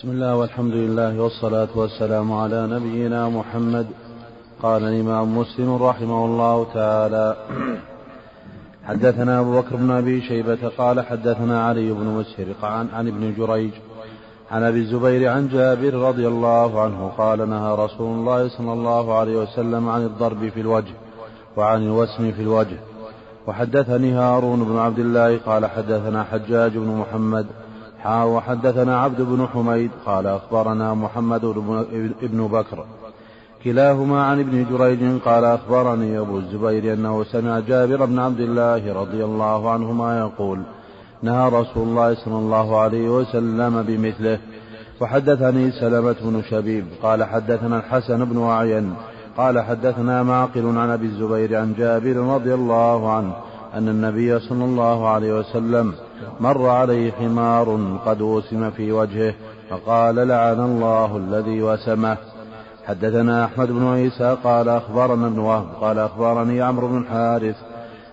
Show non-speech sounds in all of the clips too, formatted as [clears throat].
بسم الله والحمد لله والصلاة والسلام على نبينا محمد. قال الإمام مسلم رحمه الله تعالى حدثنا أبو بكر بن أبي شيبة قال حدثنا علي بن مسهر عن, عن ابن جريج عن أبي الزبير عن جابر رضي الله عنه قال نهى رسول الله صلى الله عليه وسلم عن الضرب في الوجه وعن الوسم في الوجه. وحدثني هارون بن عبد الله قال حدثنا حجاج بن محمد وحدثنا عبد بن حميد قال أخبرنا محمد بن بكر كلاهما عن ابن جريج قال أخبرني أبو الزبير أنه سمع جابر بن عبد الله رضي الله عنهما يقول نهى رسول الله صلى الله عليه وسلم بمثله وحدثني سلمة بن شبيب قال حدثنا الحسن بن أعين قال حدثنا معقل عن أبي الزبير عن جابر رضي الله عنه أن النبي صلى الله عليه وسلم مر عليه حمار قد وسم في وجهه فقال لعن الله الذي وسمه. حدثنا أحمد بن عيسى قال أخبرنا ابن وهب قال أخبرني عمرو بن الحارث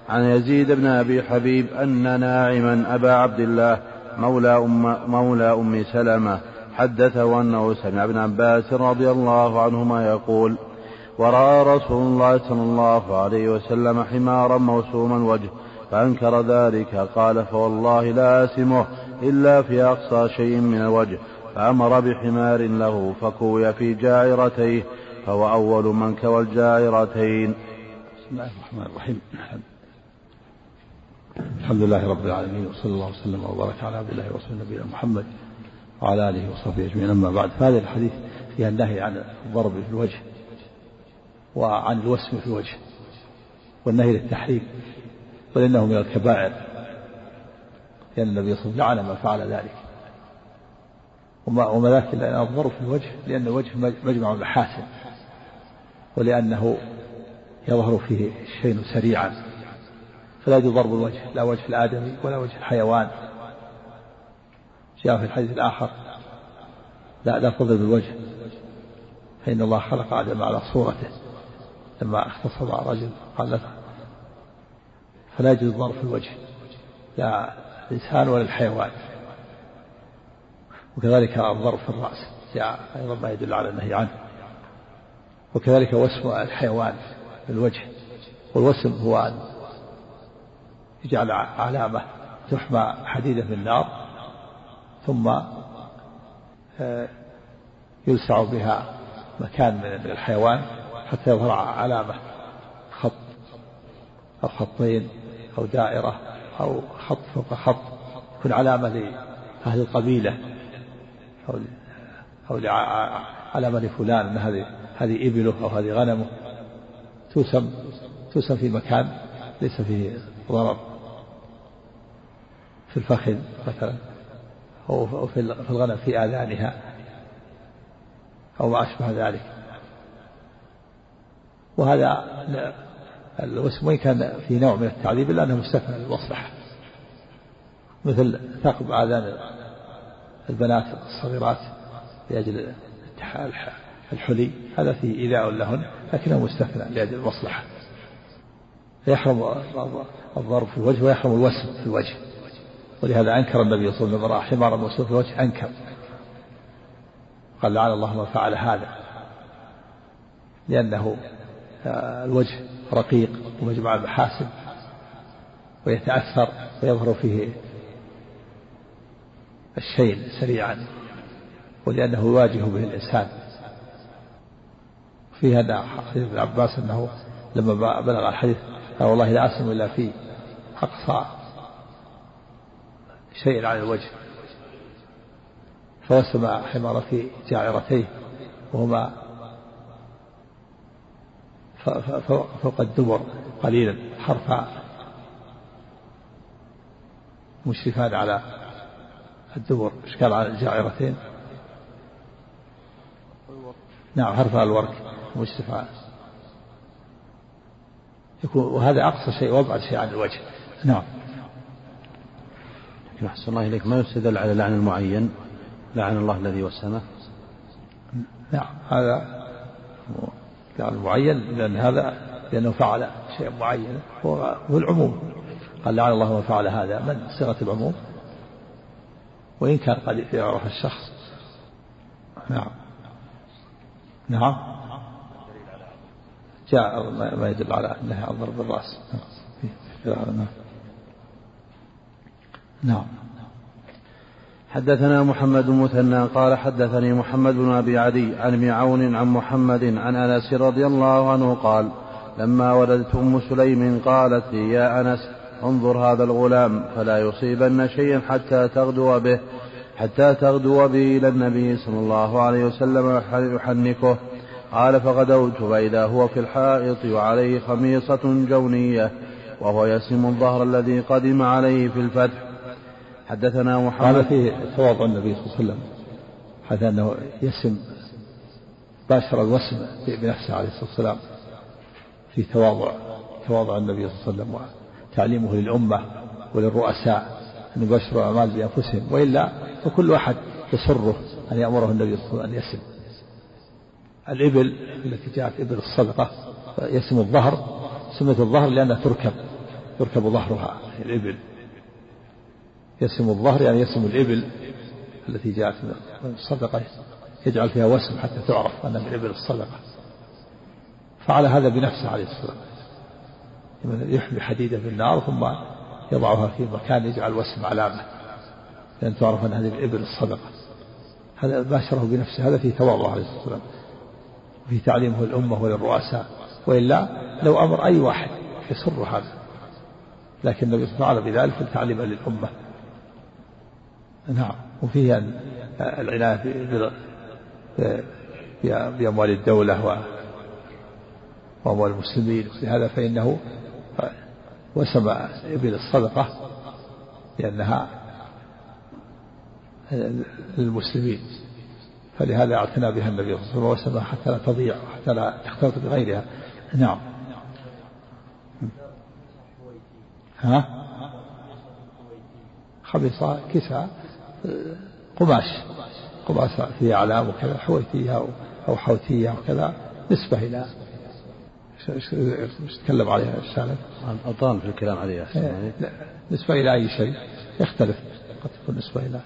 عن يزيد بن أبي حبيب أن ناعما أبا عبد الله مولى أم, مولى أم سلمة حدثه أنه سمع ابن عباس رضي الله عنهما يقول ورأى رسول الله صلى الله عليه وسلم حمارا موسوما وجه فأنكر ذلك قال فوالله لا أسمه إلا في أقصى شيء من الوجه فأمر بحمار له فكوي في جائرتيه فهو أول من كوى الجائرتين. بسم الله الرحمن الرحيم. الحمد لله رب العالمين وصلى الله وسلم وبارك على عبد الله ورسوله نبينا محمد وعلى آله وصحبه أجمعين. أما بعد فهذا الحديث فيها النهي عن الضرب في الوجه وعن الوسم في الوجه والنهي للتحريم. بل إنه من الكبائر. لأن النبي صلى الله عليه وسلم لعن من فعل ذلك. وما وما ذاك أن الضرب في الوجه لأن الوجه مجمع المحاسن. ولأنه يظهر فيه الشيء سريعا. فلا يجوز ضرب الوجه لا وجه الآدمي ولا وجه الحيوان. جاء في الحديث الآخر لا لا تضرب الوجه فإن الله خلق آدم على صورته. لما اختصر مع رجل قال له فلا يجوز ضرب في الوجه لا الإنسان ولا الحيوان وكذلك الضرب في الرأس جاء أيضا ما يدل على النهي عنه. وكذلك وسم الحيوان في الوجه والوسم هو أن يجعل علامة تحمى حديدة من النار ثم آه، يلسع بها مكان من الحيوان حتى يظهر علامة خط أو خطين أو دائرة أو خط فوق خط تكون علامة لأهل القبيلة أو أو علامة لفلان أن هذه هذه إبله أو هذه غنمه توسم توسم في مكان ليس فيه ضرر في الفخذ مثلا أو في الغنم في آذانها أو ما أشبه ذلك. وهذا وإن كان في نوع من التعذيب إلا أنه مستثنى للمصلحة. مثل ثقب آذان البنات الصغيرات لأجل الحلي هذا فيه إيذاء لهن لكنه مستثنى لأجل المصلحة. فيحرم الضرب في الوجه ويحرم الوسم في الوجه. ولهذا أنكر النبي صلى الله عليه وسلم حمارا مسوق في الوجه أنكر. قال لعن الله من فعل هذا لأنه آه، الوجه رقيق ومجمع المحاسن ويتأثر ويظهر فيه الشيء سريعا ولأنه يواجه به الإنسان. في هذا حديث ابن عباس أنه لما بلغ الحديث قال والله لا أسلم إلا في أقصى شيء على الوجه فوسم حمار في جائرتيه وهما فوق الدبر قليلا حرف مشرفان على الدبر إشكال على الجائرتين. نعم حرف الورك مشرف يكون وهذا أقصى شيء وأبعد شيء عن الوجه. نعم. أحسن الله إليك. ما يستدل على لعن المعين؟ لعن الله الذي وسمه نعم هذا لعن المعين لأن هذا لأنه فعل شيئا معينا هو العموم. قال لعن الله من فعل هذا. من؟ صيغة العموم. وإن كان قد يعرف الشخص. نعم. نعم. جاء ما يدل على أنها عن ضرب الرأس. نعم. نعم. حدثنا محمد المثنى قال حدثني محمد بن أبي عدي عن ابن عون عن محمد عن أنس رضي الله عنه قال لما ولدت أم سليم قالت لي يا أنس انظر هذا الغلام فلا يصيبن شيئا حتى تغدو به حتى تغدو به إلى النبي صلى الله عليه وسلم يحنكه قال فغدوت فإذا هو في الحائط وعليه خميصة جونية وهو يسم الظهر الذي قدم عليه في الفتح حدثنا محمد هذا فيه تواضع النبي صلى الله عليه وسلم حتى أنه يسم باشر الوسم بنفسه عليه الصلاة والسلام في تواضع تواضع النبي صلى الله عليه وسلم وتعليمه للأمة وللرؤساء أن يبشروا الأعمال بأنفسهم وإلا فكل أحد يسره أن يأمره النبي صلى الله عليه وسلم أن يسم. الإبل التي جاءت إبل الصدقة يسم الظهر سمة الظهر لأنها تركب يركب ظهرها الإبل. يسم الظهر يعني يسم الإبل التي جاءت من الصدقة يجعل فيها وسم حتى تعرف أنها من إبل الصدقة. فعل هذا بنفسه عليه الصلاة والسلام. يحمي حديدة في النار ثم يضعها في مكان يجعل وسم علامة لأن تعرف أن هذه من إبل الصدقة. هذا باشره بنفسه هذا في تواضع عليه الصلاة والسلام. وفي تعليمه الأمة وللرؤساء. وإلا لو أمر أي واحد يسر هذا. لكن النبي صلى الله عليه وسلم بذلك تعليما للأمة. نعم. وفيه العناية بأموال الدولة وأموال المسلمين. لهذا فإنه وسم إبل الصدقة لأنها للمسلمين. فلهذا اعتنى بها النبي صلى الله عليه وسلم حتى لا تضيع وحتى لا تختلط بغيرها. نعم. ها؟ خبيصة كساء. قماش قماش فيه أعلام وكذا حويتية أو حوتية وكذا نسبة إلى إيش تكلم عليها السالف؟ أطال في الكلام عليها إيه، نسبة إلى أي شيء؟ يختلف قد تكون نسبة إلى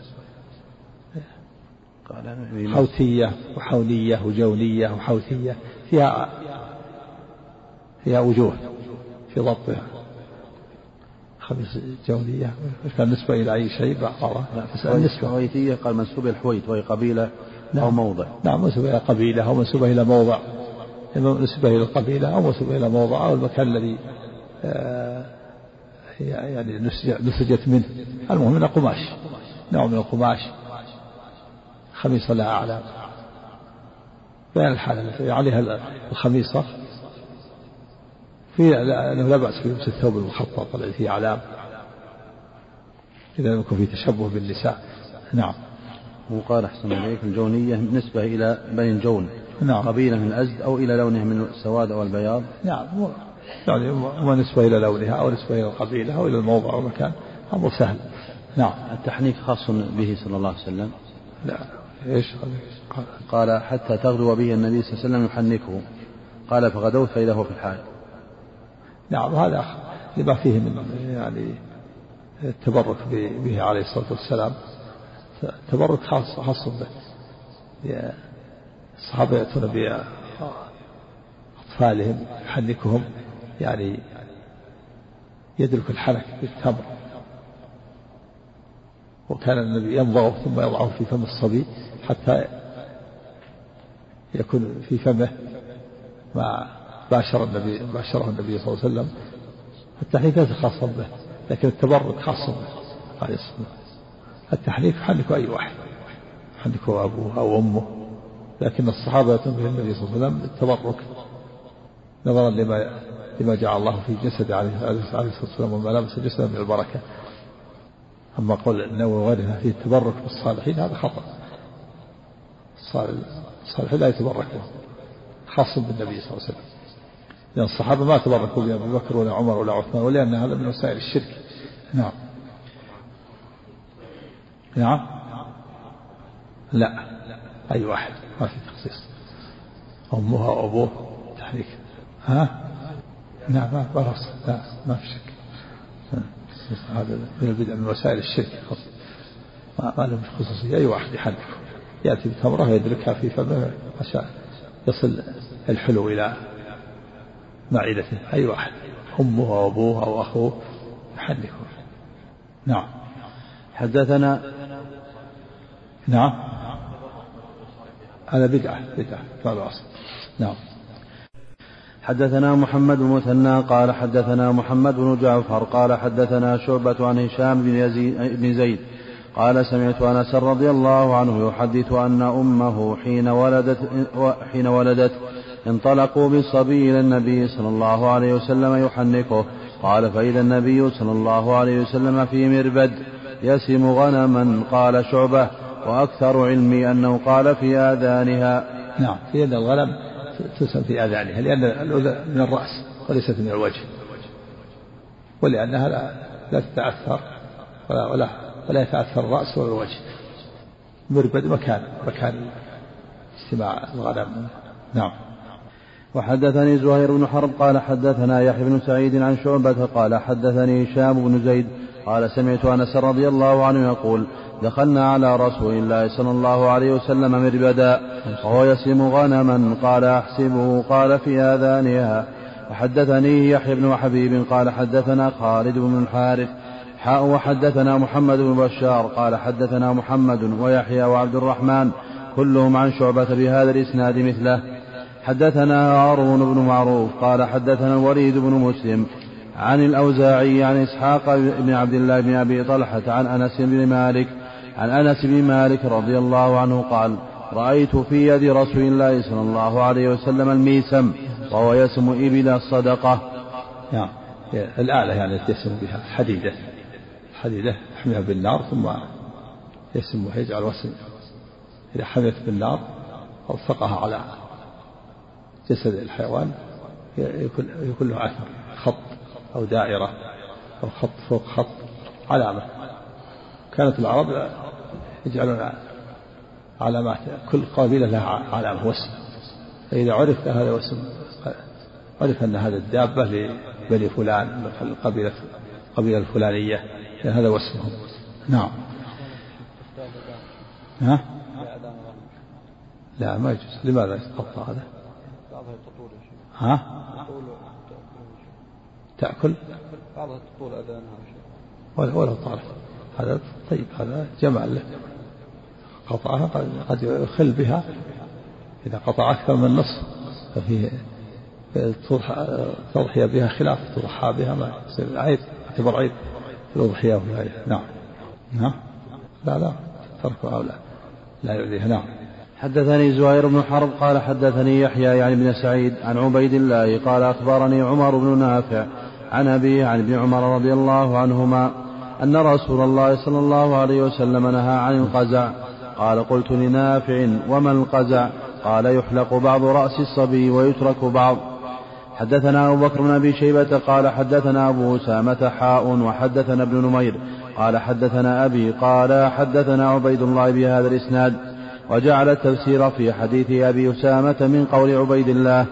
حوتية وحونية وجونية وحوثية فيها فيها وجوه في ضبطها. خميس جونية بالنسبة إلى أي شيء؟ بعضها النسبة حويتية قال منسوبة الحويت وهي قبيلة نعم. أو موضع. نعم منسوبة إلى قبيلة أو منسوبة إلى موضع. منسوبة إلى القبيلة أو منسوبة إلى موضع أو المكان الذي آه، يعني نسجت منه. المهم من قماش نوع من القماش. خميصة لها أعلام بين الحالة التي عليها الخميصة. في أنه لا بأس بلبس الثوب المخطط الذي فيه أعلام. إذا لم يكن فيه تشبه بالنساء. نعم. وقال أحسن إليك الجونية نسبة إلى بني الجون نعم. قبيلة من الأزد أو إلى لونها من السواد أو البياض. نعم. يعني هو نسبة إلى لونها أو نسبة إلى القبيلة أو إلى الموضع أو المكان. أمر سهل. نعم. التحنيك خاص به صلى الله عليه وسلم. لا. إيش قال؟ حتى تغدو به النبي صلى الله عليه وسلم يحنكه قال فغدوت فإذا هو في الحال. نعم هذا لما فيه من يعني التبرك به عليه الصلاة والسلام. تبرك خاص خاص به. الصحابة يأتون بأطفالهم يحنكهم يعني يدرك الحنك بالتمر. وكان النبي يمضغه ثم يضعه في فم الصبي حتى يكون في فمه ما باشر النبي باشره النبي صلى الله عليه وسلم. التحنيك ليس خاصا به لكن التبرك خاص به عليه الصلاة والسلام. التحنيك يحنك أي واحد يحنكه أبوه أو أمه. لكن الصحابة به النبي صلى الله عليه وسلم التبرك نظرا لما لما جعل الله في جسد عليه الصلاة والسلام وما لبس جسده من البركة. أما قول النووي وغيرها فيه التبرك بالصالحين هذا خطأ. الصالحين لا يتبركون خاص بالنبي صلى الله عليه وسلم. لأن الصحابة ما تبركوا بأبي بكر ولا عمر ولا عثمان ولأن هذا من وسائل الشرك. نعم. نعم. لا. أي واحد. ما في تخصيص. أمها وأبوه تحريك. ها؟ نعم ما لا ما في شك. هذا من البدع من وسائل الشرك. ما له خصوصية أي واحد يحرك. يأتي بتمرة ويدركها في فمه عشان يصل الحلو إلى معدته. أي واحد. أمه أو أبوه أو أخوه. يحنكه نعم. حدثنا نعم. هذا بدعة. بدعة. ما الأصل نعم. حدثنا محمد بن مثنى قال حدثنا محمد بن جعفر قال حدثنا شعبة عن هشام بن, يزيد بن زيد قال سمعت أنس رضي الله عنه يحدث أن أمه حين ولدت حين ولدت انطلقوا بالصبي إلى النبي صلى الله عليه وسلم يحنكه. قال فإذا النبي صلى الله عليه وسلم في مربد يسم غنما قال شعبة وأكثر علمي أنه قال في آذانها. نعم في ان الغنم تسم في آذانها لأن الأذن من الرأس وليست من الوجه ولأنها لا, لا تتأثر ولا ولا ولا يتأثر الرأس ولا الوجه. مربد مكان مكان استماع الغنم. نعم. وحدثني زهير بن حرب قال حدثنا يحيى بن سعيد عن شعبة قال حدثني هشام بن زيد قال سمعت أنس رضي الله عنه يقول دخلنا على رسول الله صلى الله عليه وسلم مربدا وهو يسم غنما قال أحسبه قال في آذانها وحدثني يحيى بن حبيب قال حدثنا خالد بن الحارث حاء وحدثنا محمد بن بشار قال حدثنا محمد ويحيى وعبد الرحمن كلهم عن شعبة بهذا الإسناد مثله. حدثنا هارون بن معروف قال حدثنا الوليد بن مسلم عن الأوزاعي عن إسحاق بن عبد الله بن أبي طلحة عن أنس بن مالك عن أنس بن مالك رضي الله عنه قال رأيت في يد رسول الله صلى الله عليه وسلم الميسم وهو يسم إبل الصدقة. نعم. الآلة يعني يسم بها. حديدة. حديدة يحميها بالنار ثم يسمها يجعل وسم إذا حميت بالنار ألصقها على جسد الحيوان يكون له أثر خط أو دائرة أو خط فوق خط علامة. كانت العرب يجعلون علامات كل قبيلة لها علامة وسم فإذا عرف هذا وسم عرف أن هذا الدابة لبني فلان القبيلة القبيلة الفلانية هذا وصفهم نعم. ها؟ لا ما يجوز. لماذا يتقطع هذا؟ ها؟ تأكل؟ بعضها تطول أذانها ولا ولا طالت هذا طيب هذا جمال له. قطعها قد يخل بها. إذا قطع أكثر من نصف ففيه تضحية بها خلاف تضحى بها ما يصير عيب يعتبر عيب. الأضحية نعم. نعم لا لا. تركها أو لا لا يؤذيها. نعم. حدثني زهير بن حرب قال حدثني يحيى يعني بن سعيد عن عبيد الله قال أخبرني عمر بن نافع عن أبيه عن ابن عمر رضي الله عنهما أن رسول الله صلى الله عليه وسلم نهى عن القزع. قال قلت لنافع وما القزع؟ قال يحلق بعض رأس الصبي ويترك بعض. حدثنا أبو بكر بن أبي شيبة قال حدثنا أبو أسامة حاء وحدثنا ابن نمير. قال حدثنا أبي قال حدثنا عبيد الله بهذا الإسناد. وجعل التفسير في حديث أبي أسامة من قول عبيد الله.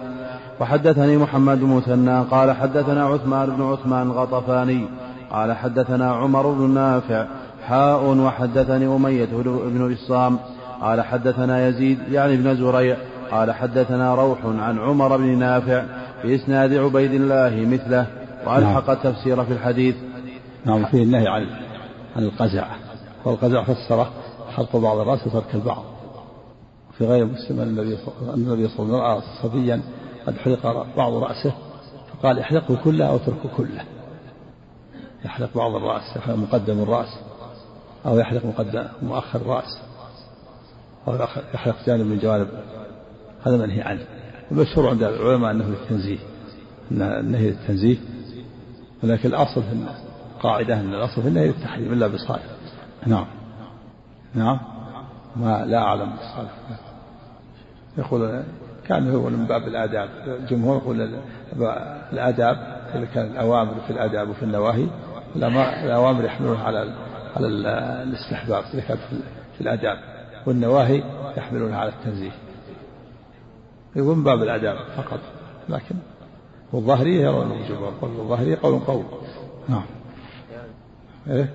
وحدثني محمد بن مثنى قال حدثنا عثمان بن عثمان الغطفاني قال حدثنا عمر بن نافع حاء وحدثني أمية بن إصام قال حدثنا يزيد يعني ابن زريع قال حدثنا روح عن عمر بن نافع بإسناد عبيد الله مثله وألحق نعم. التفسير في الحديث. نعم فيه النهي عن عن القزع. والقزع فسره حلق بعض الرأس وترك البعض. في غير مسلم أن النبي صلى الله عليه وسلم رأى صبيا قد حلق بعض رأسه فقال احلقه كله أو اتركه كله. يحلق بعض الرأس يحلق مقدم الرأس أو يحلق مقدم مؤخر الرأس أو يحلق جانب من جوانب. هذا منهي عنه. المشهور عند العلماء أنه للتنزيه أن النهي للتنزيه ولكن الأصل في قاعدة أن الأصل في النهي للتحريم إلا بصالح نعم. نعم. ما لا أعلم بصالح يقول كان هو من باب الآداب. الجمهور يقول الآداب اللي كان الأوامر في الآداب وفي النواهي الأوامر يحملونها على على الاستحباب اللي كانت في الآداب. والنواهي يحملونها على التنزيه. يقول من باب الآداب فقط. لكن والظاهرية يرون الوجوب والظاهرية قول قول نعم. إيه؟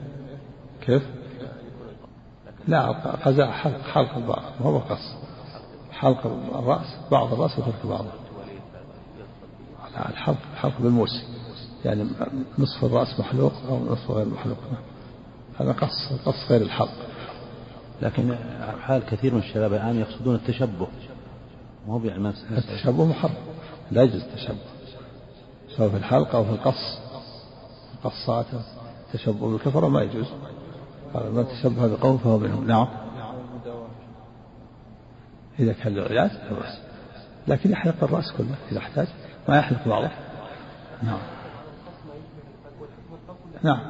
كيف؟ لا قزاء حلق حلق البعض ما هو قص حلق الرأس بعض الرأس وترك بعضه. الحلق الحلق بالموس يعني نصف الرأس محلوق أو نصف غير محلوق. هذا قص قص غير الحلق. لكن حال كثير من الشباب الآن يقصدون التشبه. مو يعني التشبه محرم. لا يجوز التشبه. سواء في الحلق أو في القص. القصات التشبه بالكفرة ما يجوز. قال من تشبه بقوم فهو منهم. نعم. إذا كان له علاج لا بأس لكن يحلق الرأس كله إذا احتاج. ما يحلق بعضه. نعم. نعم.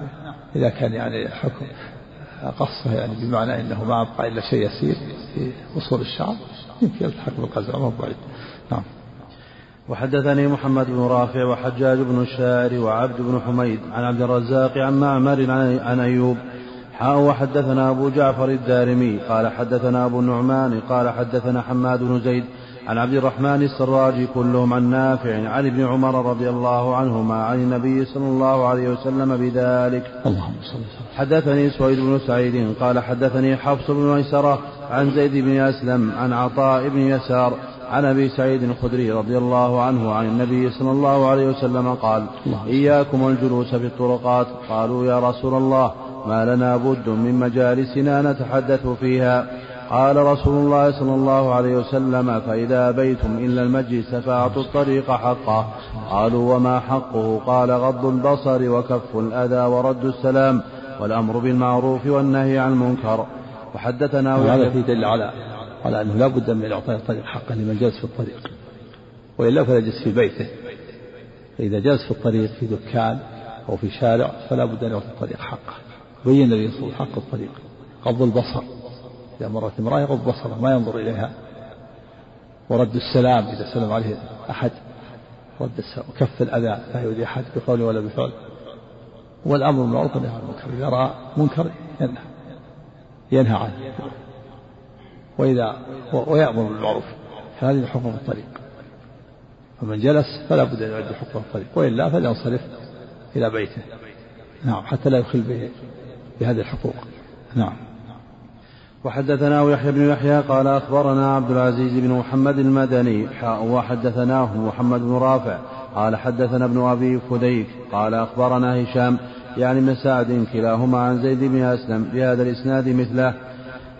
إذا كان يعني حكم قصه يعني بمعنى أنه ما أبقى إلا شيء يسير في وصول الشعر يمكن يلتحق بالقزع ما بعيد. نعم. وحدثني محمد بن رافع وحجاج بن الشاعر وعبد بن حميد عن عبد الرزاق عن معمر عن أيوب حاء وحدثنا أبو جعفر الدارمي قال حدثنا أبو النعمان قال حدثنا حماد بن زيد عن عبد الرحمن السراج كلهم عن نافع عن ابن عمر رضي الله عنهما عن النبي صلى الله عليه وسلم بذلك. اللهم صل حدثني سويد بن سعيد قال حدثني حفص بن ميسرة عن زيد بن أسلم عن عطاء بن يسار عن أبي سعيد الخدري رضي الله عنه عن النبي صلى الله عليه وسلم قال إياكم والجلوس في الطرقات. قالوا يا رسول الله ما لنا بد من مجالسنا نتحدث فيها. قال رسول الله صلى الله عليه وسلم فإذا أبيتم إلا المجلس فأعطوا الطريق حقه. قالوا وما حقه؟ قال غض البصر وكف الأذى ورد السلام والأمر بالمعروف والنهي عن المنكر. وحدثنا وهذا في دل على على أنه لا بد من إعطاء الطريق حقه لمن جلس في الطريق. وإلا فلا يجلس في بيته. فإذا جلس في الطريق في دكان أو في شارع فلا بد أن يعطي الطريق حقه. بين وسلم حق الطريق غض البصر. إذا مرت امرأة يغض بصره ما ينظر إليها. ورد السلام إذا سلم عليه أحد رد السلام. وكف الأذى لا يؤذي أحد بقول ولا بفعل. والأمر بالمعروف والنهي عن المنكر. إذا رأى منكر ينهى. ينهى عنه. وإذا ويأمر بالمعروف. فهذه حكم الطريق. فمن جلس فلا بد أن يؤدي حكم الطريق. وإلا فلينصرف إلى بيته. نعم حتى لا يخل بهذه الحقوق. نعم. وحدثناه يحيى بن يحيى قال أخبرنا عبد العزيز بن محمد المدني. وحدثناه محمد بن رافع. قال حدثنا ابن أبي فديك. قال أخبرنا هشام يعني بن سعد كلاهما عن زيد بن أسلم بهذا الإسناد مثله.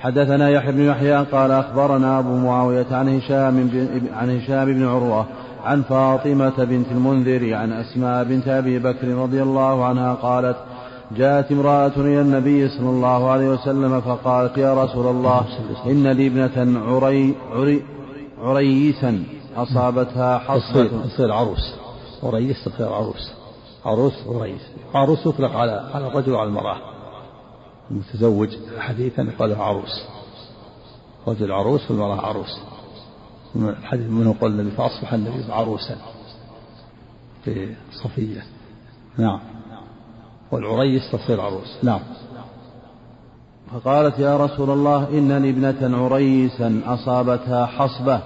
حدثنا يحيى بن يحيى قال أخبرنا أبو معاوية عن هشام عن هشام بن عروة عن فاطمة بنت المنذر عن أسماء بنت أبي بكر رضي الله عنها قالت جاءت امرأة إلى النبي صلى الله عليه وسلم فقالت يا رسول الله إن لي ابنة عري عري عريسا أصابتها حصبة تصير عروس. عريس تصير عروس. عروس عريس. عروس يطلق على على الرجل وعلى المرأة. المتزوج حديثا قال عروس. رجل عروس والمرأة عروس. الحديث منه قال النبي فأصبح النبي عروسا. في صفية. نعم. والعريس تصير عروس نعم. فقالت يا رسول الله إن لي ابنة عريسا أصابتها حصبة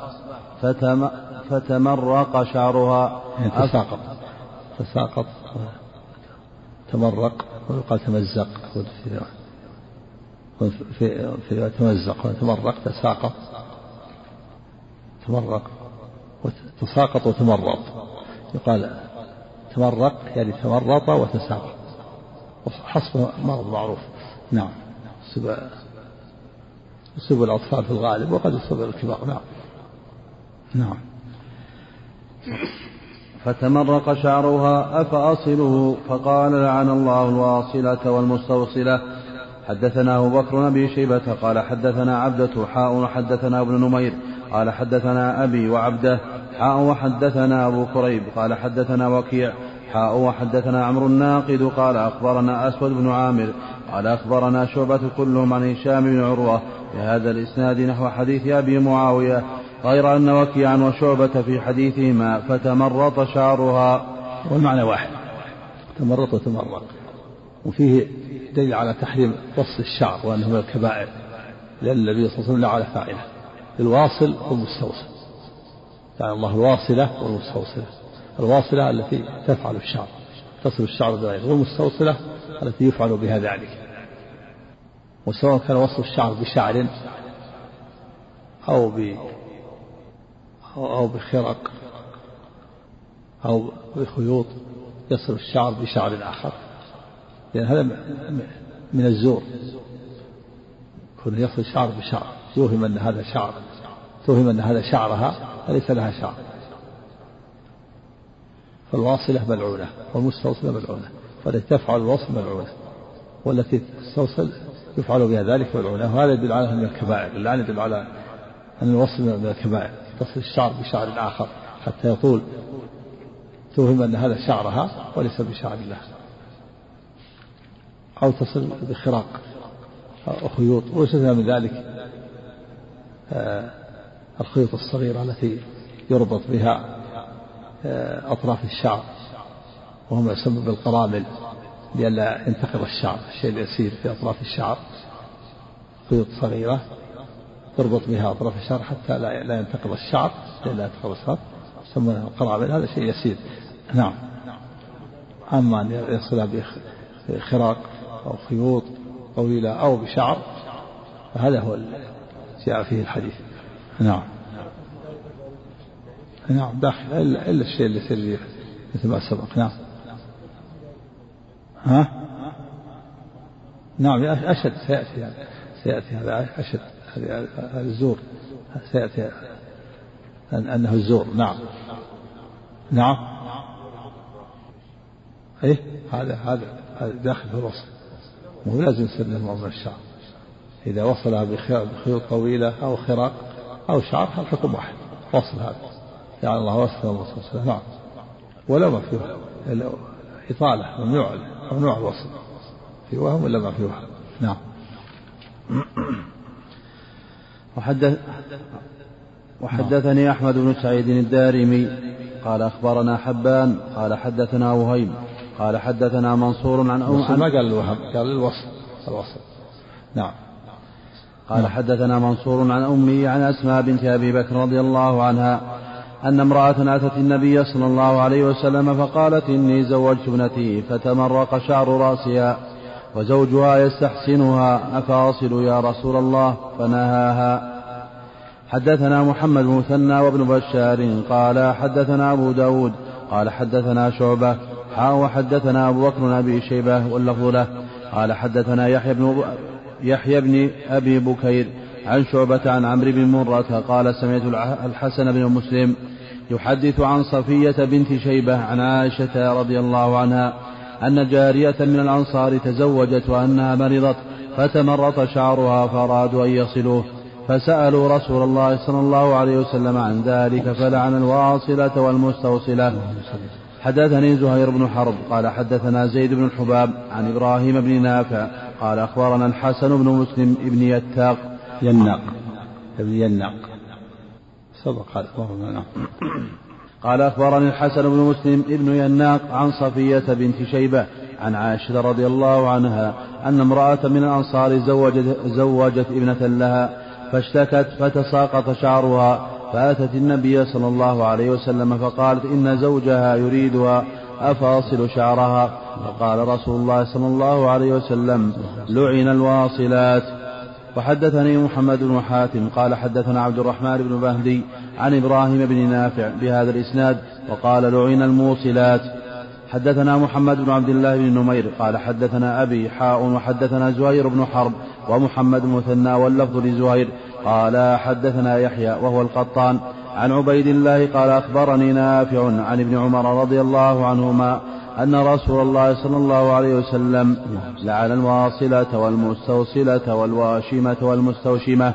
فتم فتمرق شعرها. يعني تساقط. تساقط. تمرق ويقال تمزق. في في, في تمزق. وتمرق تساقط. تمرق. وتساقط وتمرط يقال تمرق يعني تمرط وتساقط. حصف مرض معروف. نعم. يصيب يصيب الأطفال في الغالب وقد يصيب الكبار. نعم. نعم. فتمرق شعرها أفأصله؟ فقال لعن الله الواصلة والمستوصلة. حدثنا أبو بكر بن شيبة قال حدثنا عبدة حاء وحدثنا ابن نمير. قال حدثنا أبي وعبده حاء وحدثنا أبو كريب. قال حدثنا وكيع. حاء وحدثنا عمرو الناقد قال أخبرنا أسود بن عامر قال أخبرنا شعبة كلهم عن هشام بن عروة بهذا الإسناد نحو حديث أبي معاوية غير أن وكيعا وشعبة في حديثهما فتمرط شعرها. والمعنى واحد. تمرط وتمرق. وفيه دليل على تحريم قص الشعر وأنه من الكبائر لأن النبي صلى الله عليه وسلم على فاعله الواصل والمستوصل. يعني الله الواصلة والمستوصلة. الواصلة التي تفعل الشعر تصل الشعر بغيره والمستوصلة التي يفعل بها ذلك. وسواء كان وصل الشعر بشعر أو ب أو بخرق أو بخيوط يصل الشعر بشعر آخر. لأن هذا من الزور. يكون يصل الشعر بشعر يوهم أن هذا شعر توهم أن هذا شعرها فليس لها شعر. فالواصلة ملعونة والمستوصلة ملعونة فالتي تفعل الوصل ملعونة والتي تستوصل يفعل بها ذلك ملعونة. وهذا يدل على من الكبائر اللعن يدل على أن الوصل من الكبائر تصل الشعر بشعر آخر حتى يطول توهم أن هذا شعرها وليس بشعر الله. أو تصل بخراق أو خيوط ويستثنى من ذلك آه، الخيوط الصغيرة التي يربط بها أطراف الشعر. وهو ما يسمى بالقرامل لئلا ينتقض الشعر الشيء اليسير في أطراف الشعر. خيوط صغيرة تربط بها أطراف الشعر حتى لا لا ينتقض الشعر لئلا ينتقض الشعر. يسمى القرامل هذا شيء يسير. نعم. أما أن يصلها بخراق أو خيوط طويلة أو بشعر فهذا هو جاء فيه الحديث. نعم. نعم داخل إلا, الشيء اللي يصير مثل ما سبق. نعم. ها؟ نعم أشد سيأتي هذا سيأتي هذا أشد هذا الزور سيأتي أنه الزور. نعم. نعم. إيه؟ هذا هذا داخل في الوصف. مو لازم يصير له من الشعر. إذا وصلها بخيوط طويلة أو خراق أو شعر حكم واحد. وصل هذا. يعني الله وصل الله نعم. ولا ما فيه. إطالة. ممنوع. ممنوع الوصل في وهم ولا ما في وهم؟ نعم. وحدث وحدثني أحمد بن سعيد الدارمي. قال أخبرنا حبان. قال حدثنا وهيم قال حدثنا منصور عن أم ما قال الوهم قال الوصل الوصل نعم. قال. حدثنا منصور عن أمي عن أسماء بنت أبي بكر رضي الله عنها أن امرأة أتت النبي صلى الله عليه وسلم فقالت إني زوجت ابنتي فتمرق شعر رأسها وزوجها يستحسنها. أفاصل يا رسول الله فنهاها. حدثنا محمد بن مثنى وابن بشار قال حدثنا أبو داود قال حدثنا شعبة حا وحدثنا أبو بكر بن أبي شيبة واللفظ له. قال حدثنا يحيى بن يحيى بن أبي بكير عن شعبة عن عمرو بن مرة قال سمعت الحسن بن مسلم يحدث عن صفية بنت شيبة عن عائشة رضي الله عنها أن جارية من الأنصار تزوجت وأنها مرضت فتمرط شعرها فأرادوا أن يصلوه فسألوا رسول الله صلى الله عليه وسلم عن ذلك فلعن الواصلة والمستوصلة. حدثني زهير بن حرب قال حدثنا زيد بن الحباب عن إبراهيم بن نافع قال أخبرنا الحسن بن مسلم بن يتاق يناق ابن يناق سبق أخبرنا نعم قال أخبرني الحسن بن مسلم ابن يناق عن صفية بنت شيبة عن عائشة رضي الله عنها أن امرأة من الأنصار زوجت, زوجت ابنة لها فاشتكت فتساقط شعرها فأتت النبي صلى الله عليه وسلم فقالت إن زوجها يريدها أفاصل شعرها؟ فقال رسول الله صلى الله عليه وسلم لعن الواصلات. وحدثني محمد بن حاتم قال حدثنا عبد الرحمن بن مهدي عن إبراهيم بن نافع بهذا الإسناد وقال لعن الموصلات. حدثنا محمد بن عبد الله بن نمير قال حدثنا أبي حاء وحدثنا زهير بن حرب ومحمد مثنى واللفظ لزهير قال حدثنا يحيى وهو القطان. عن عبيد الله قال أخبرني نافع عن ابن عمر رضي الله عنهما أن رسول الله صلى الله عليه وسلم لعن الواصلة والمستوصلة والواشمة والمستوشمة.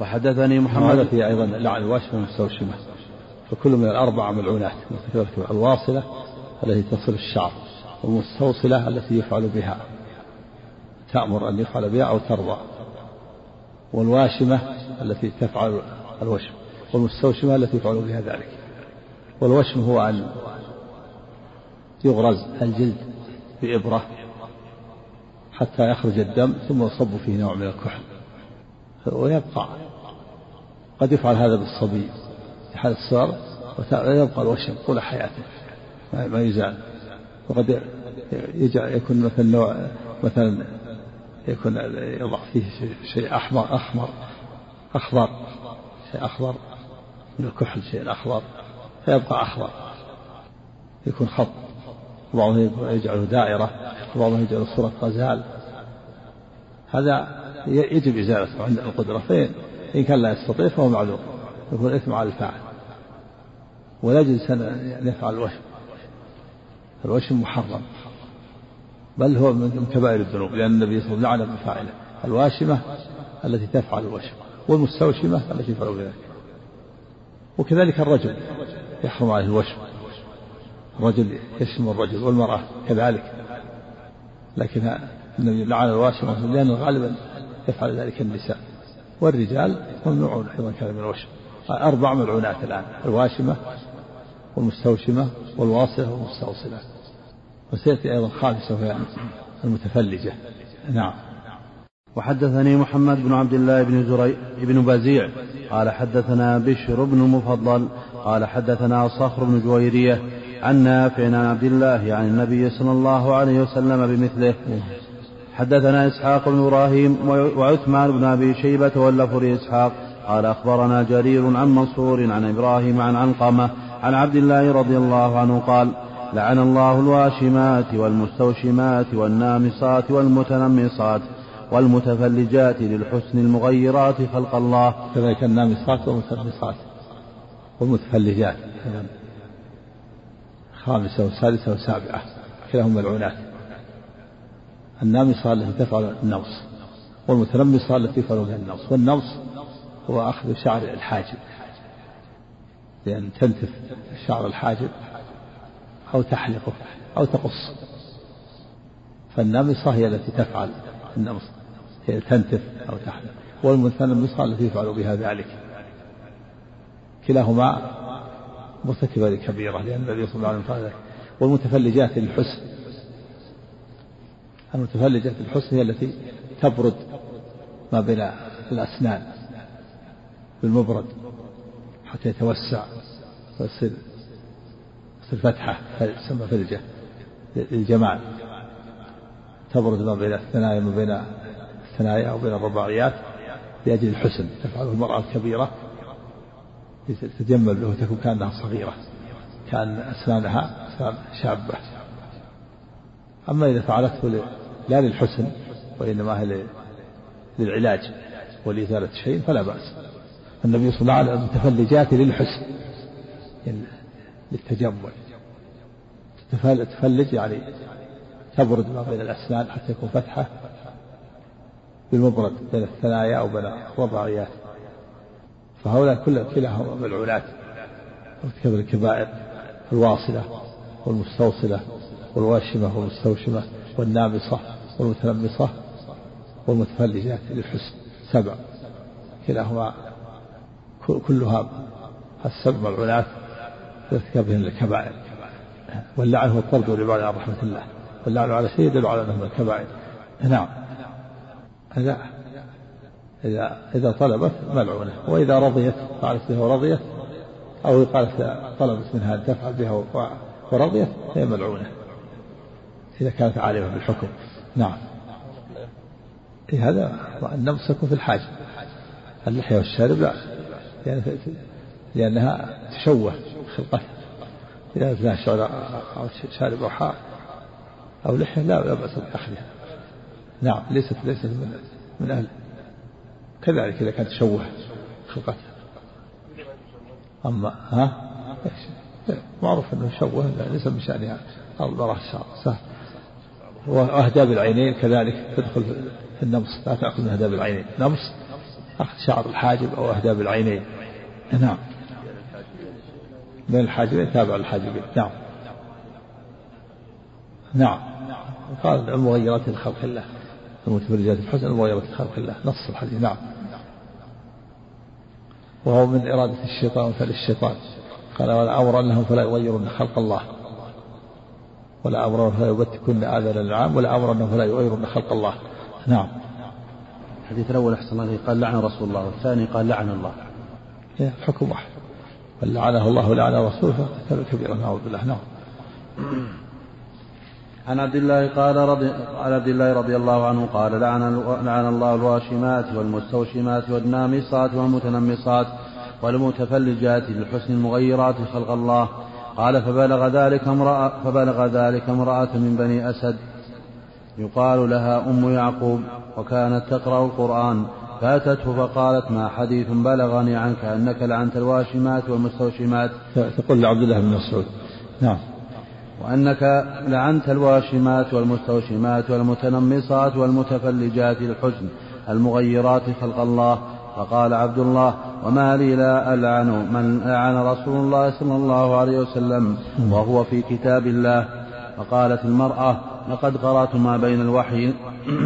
وحدثني محمد. فيه أيضا لعن الواشمة والمستوشمة. فكل من الأربع ملعونات. الواصلة التي تصل الشعر والمستوصلة التي يفعل بها. تأمر أن يفعل بها أو ترضى. والواشمة التي تفعل الوشم. والمستوشمة التي يفعل بها ذلك. والوشم هو أن يغرز الجلد بإبرة حتى يخرج الدم ثم يصب فيه نوع من الكحل. ويبقى. قد يفعل هذا بالصبي في حال الصغر ويبقى الوشم طول حياته ما يزال. وقد يكون مثلا نوع مثلا يكون يضع فيه شيء أحمر أحمر أخضر شيء أخضر من الكحل شيء أخضر فيبقى أخضر يكون خط. وبعضهم يجعله دائرة وبعضهم يجعله صورة غزال. هذا يجب إزالته عند القدرة فإن إن كان لا يستطيع فهو معذور يكون الإثم على الفاعل. ولا يجوز أن يفعل الوشم الوشم محرم. بل هو من كبائر الذنوب لأن النبي صلى الله عليه وسلم لعن الواشمة التي تفعل الوشم والمستوشمة التي تفعل ذلك وكذلك الرجل يحرم عليه الوشم الرجل يشم الرجل والمرأة كذلك. لكن النبي لعن الواشمة لأن غالبا يفعل ذلك النساء. والرجال ممنوعون أيضا كان من الوشم أربع ملعونات الآن الواشمة والمستوشمة والواصلة والمستوصلة. وسيأتي أيضا خامسة وهي المتفلجة. نعم. وحدثني محمد بن عبد الله بن زري بن بزيع. قال حدثنا بشر بن المفضل. قال حدثنا صخر بن جويرية. عن نافع عن عبد الله عن النبي صلى الله عليه وسلم بمثله. حدثنا إسحاق بن إبراهيم وعثمان بن أبي شيبة واللفظ إسحاق قال أخبرنا جرير عن منصور عن إبراهيم عن علقمة عن عبد الله رضي الله عنه قال لعن الله الواشمات والمستوشمات والنامصات والمتنمصات والمتفلجات للحسن المغيرات خلق الله. كذلك النامصات والمتنمصات والمتفلجات. خامسة وسادسة وسابعة كلاهما ملعونات. النامصة التي تفعل النوص والمتنمصة التي تفعل بها النوص. والنوص هو أخذ شعر الحاجب. لأن تنتف شعر الحاجب أو تحلقه أو تقص. فالنامصة هي التي تفعل النمص هي تنتف أو تحلق. والمتنمصة التي يفعل بها ذلك. كلاهما مرتكبة لكبيرة لأن النبي صلى الله عليه وسلم والمتفلجات للحسن المتفلجة للحسن هي التي تبرد ما بين الأسنان بالمبرد حتى يتوسع ويصير يصير فتحة تسمى فلجة للجمال تبرد ما بين الثنايا ما بين الثنايا أو بين الرباعيات لأجل الحسن. تفعله المرأة الكبيرة تتجمل به وتكون كأنها صغيرة كأن أسنانها أسنان شابة. أما إذا فعلته لا للحسن وإنما للعلاج ولإزالة شيء فلا بأس. النبي صلى الله عليه وسلم المتفلجات للحسن يعني للتجمل. تفلج يعني تبرد ما بين الأسنان حتى يكون فتحة بالمبرد بين الثنايا أو بين الرباعيات فهؤلاء كل كلاهم ملعونات. ارتكب الكبائر الواصلة والمستوصلة والواشمة والمستوشمة والنامصة والمتنمصة والمتفلجات للحسن. سبع. كلاهما كلها السبع ملعونات ارتكابهن الكبائر. واللعن هو الطرد والعباد عن رحمة الله. واللعن على شيء يدل على أنه من الكبائر. نعم. إذا إذا إذا طلبت ملعونة. وإذا رضيت فعلت بها ورضيت أو قالت طلبت منها أن تفعل بها ورضيت هي ملعونة. إذا كانت عالمة بالحكم. نعم. إيه هذا النمس يكون في الحاجة. اللحية والشارب لا. يعني لأنها تشوه خلقتها إذا لها شعر أو شارب أو حار أو لحية لا بأس بأخذها. نعم ليست ليست من أهل كذلك إذا كانت تشوه خلقتها أما ها؟ معروف أنه يشوه ليس من شأنها المرأة سهل وأهداب العينين كذلك تدخل في النمص. لا تأخذ من أهداب العينين نمص؟ أخذ شعر الحاجب أو أهداب العينين نعم. من الحاجبين تابع الحاجبين نعم. نعم. قال المغيرات لخلق الله. المتفرجات الحسن المغيرات لخلق الله. نص الحديث. نعم. وهو من إرادة الشيطان فللشيطان قال ولا أمر أنهم فلا يغيرون خلق الله. ولا أمر فلا يبتكن آذان العام ولا أمر أنهم فلا يغيرون خلق الله. نعم. الحديث الأول أحسن الله قال لعن رسول الله. والثاني قال لعن الله. الحكم واحد. بل لعنه الله ولعن رسوله. فكان كبيرا نعوذ بالله. نعم. عن عبد الله قال رضي عن عبد الله رضي الله عنه قال لعن لعن الله الواشمات والمستوشمات والنامصات والمتنمصات والمتفلجات للحسن المغيرات خلق الله. قال فبلغ ذلك امرأة فبلغ ذلك امرأة من بني أسد. يقال لها أم يعقوب وكانت تقرأ القرآن. فأتته فقالت ما حديث بلغني عنك أنك لعنت الواشمات والمستوشمات. تقول لعبد الله بن مسعود. نعم. وأنك لعنت الواشمات والمستوشمات والمتنمصات والمتفلجات الحزن المغيرات خلق الله. فقال عبد الله وما لي لا ألعن من لعن رسول الله صلى الله عليه وسلم وهو في كتاب الله. فقالت المرأة لقد قرأت ما بين الوحي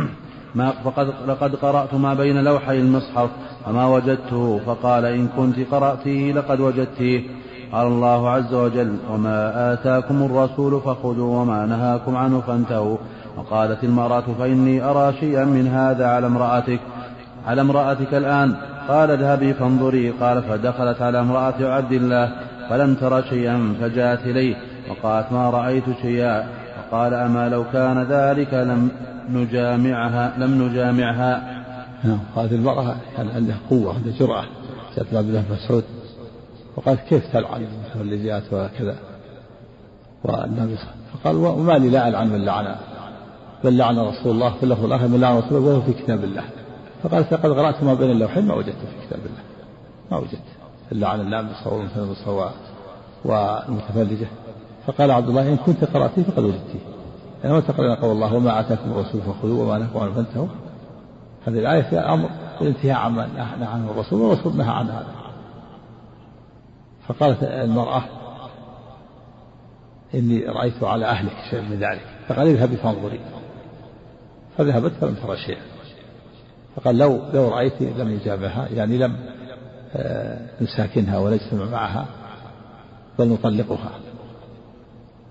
[clears throat] ما فقد لقد قرأت ما بين لوحي المصحف فما وجدته. فقال إن كنت قرأتيه لقد وجدتيه قال الله عز وجل وما آتاكم الرسول فخذوا وما نهاكم عنه فانتهوا. وقالت المرأة فإني أرى شيئا من هذا على امرأتك على امرأتك الآن. قال اذهبي فانظري. قال فدخلت على امرأة عبد الله فلم تر شيئا فجاءت إليه وقالت ما رأيت شيئا. فقال أما لو كان ذلك لم نجامعها لم نجامعها. نعم هذه المرأة كان عندها قوة عندها جرأة. جاءت عبد الله مسعود وقالت كيف تلعن المتولجات وكذا والنبي فقال وما لي لا ألعن من لعن. بل لعن رسول الله في اللفظ الآخر من لعن رسول الله وهو في كتاب الله. فقالت لقد قرأت ما بين اللوحين ما وجدت في كتاب الله. ما وجدت. إلا عن اللامسة والمتنمسة والمتفلجة. فقال عبد الله إن كنت قرأتيه فقد وجدتيه يعني ما تقرأ قول الله وما آتاكم الرسول فخذوه وما نهاكم عنه فانتهوا. هذه الآية فيها أمر بالانتهاء عما نهى عنه الرسول والرسول نهى عن هذا. فقالت المرأة إني رأيت على أهلك شيء من ذلك. فقال اذهبي فانظري. فذهبت فلم ترى شيئا. فقال لو لو رأيت لم يجابها يعني لم آه، نساكنها ونجتمع معها بل نطلقها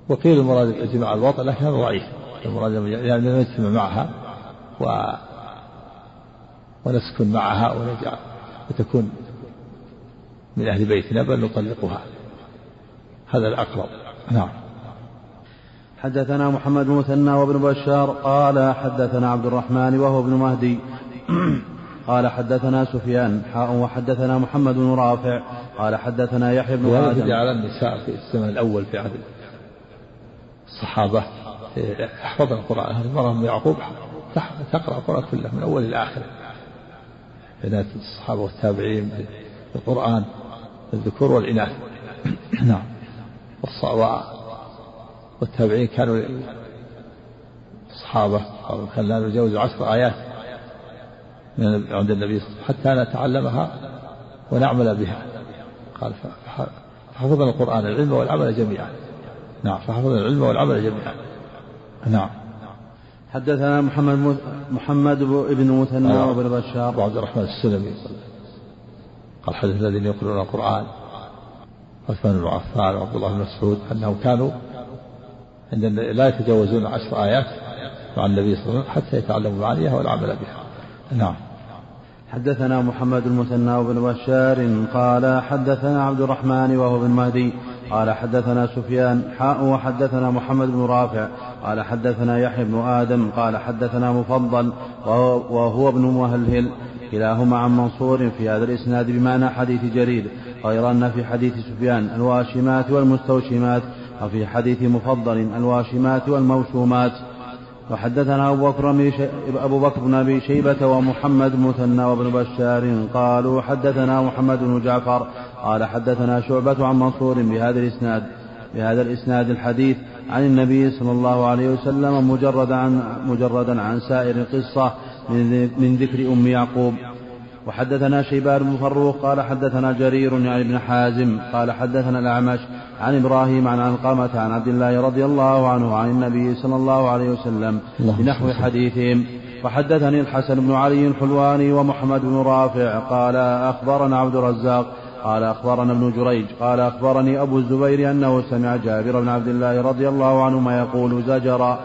وقيل المراد الجماع الوطن لكن هذا ضعيف. المراد يعني نجتمع معها و ونسكن معها ونجعل وتكون من أهل بيتنا بل نطلقها. هذا الأقرب. نعم. حدثنا محمد بن مثنى وابن بشار قال حدثنا عبد الرحمن وهو ابن مهدي. [clears throat] قال حدثنا سفيان حاء وحدثنا محمد بن رافع. قال حدثنا يحيى بن آدم. جعل النساء في الزمن الأول في عهد الصحابة. يحفظن القرآن. هذه المرأة يعقوب؟ تقرأ القرآن كله من أول إلى آخره بنات الصحابة والتابعين بالقرآن الذكور والإناث. [clears throat] نعم. والتابعين كانوا الصحابة كان لا نجاوز عشر آيات من عند النبي صلى الله عليه وسلم حتى نتعلمها ونعمل بها. قال فحفظنا القرآن العلم والعمل جميعا. نعم فحفظنا العلم والعمل جميعا. نعم. حدثنا محمد محمد بن مثنى آه. وابن بشار. وعبد الرحمن السلمي. قال حدث الذين يقرؤون القرآن. عثمان بن عفان وعبد الله بن مسعود أنهم كانوا عند لا يتجاوزون عشر آيات مع النبي صلى الله عليه وسلم حتى يتعلموا معانيها والعمل بها. نعم. حدثنا محمد المثنى بن بشار قال حدثنا عبد الرحمن وهو بن مهدي قال حدثنا سفيان حاء وحدثنا محمد بن رافع قال حدثنا يحيى بن آدم قال حدثنا مفضل وهو, وهو ابن مهلهل كلاهما عن منصور في هذا الإسناد بمعنى حديث جرير غير أن في حديث سفيان الواشمات والمستوشمات وفي حديث مفضل الواشمات والموشومات. وحدثنا أبو بكر, أبو بكر بن أبي شيبة ومحمد مثنى وابن بشار قالوا حدثنا محمد بن جعفر قال حدثنا شعبة عن منصور بهذا الإسناد بهذا الإسناد الحديث عن النبي صلى الله عليه وسلم مجردا عن مجردا عن سائر القصة من ذكر أم يعقوب. وحدثنا شيبان بن فروخ قال حدثنا جرير يعني ابن حازم قال حدثنا الأعمش عن إبراهيم عن علقمة عن عبد الله رضي الله عنه عن النبي صلى الله عليه وسلم بنحو حديثهم. وحدثني الحسن بن علي الحلواني ومحمد بن رافع قال أخبرنا عبد الرزاق قال أخبرنا ابن جريج قال أخبرني أبو الزبير أنه سمع جابر بن عبد الله رضي الله عنهما يقول زجر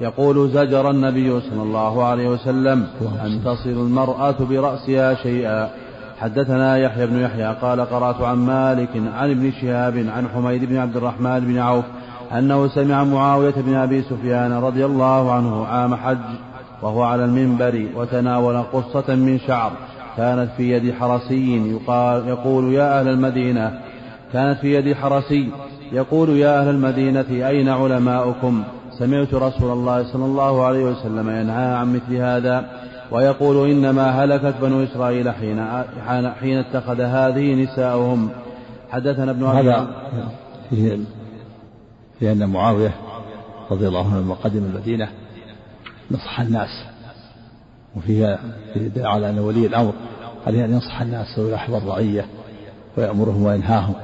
يقول زجر النبي صلى الله عليه وسلم أن تصل المرأة برأسها شيئا. حدثنا يحيى بن يحيى قال قرأت عن مالك عن ابن شهاب عن حميد بن عبد الرحمن بن عوف أنه سمع معاوية بن أبي سفيان رضي الله عنه عام حج وهو على المنبر وتناول قصة من شعر كانت في يد حرسي يقال يقول يا أهل المدينة. كانت في يد حرسي يقول يا أهل المدينة أين علماؤكم؟ سمعت رسول الله صلى الله عليه وسلم ينهى عن مثل هذا ويقول إنما هلكت بنو إسرائيل حين حين اتخذ هذه نساؤهم. حدثنا ابن هذا فيه في أن معاوية رضي الله عنه لما قدم المدينة نصح الناس. وفيها في على أن ولي الأمر عليه أن ينصح الناس ويلاحظ الرعية ويأمرهم وينهاهم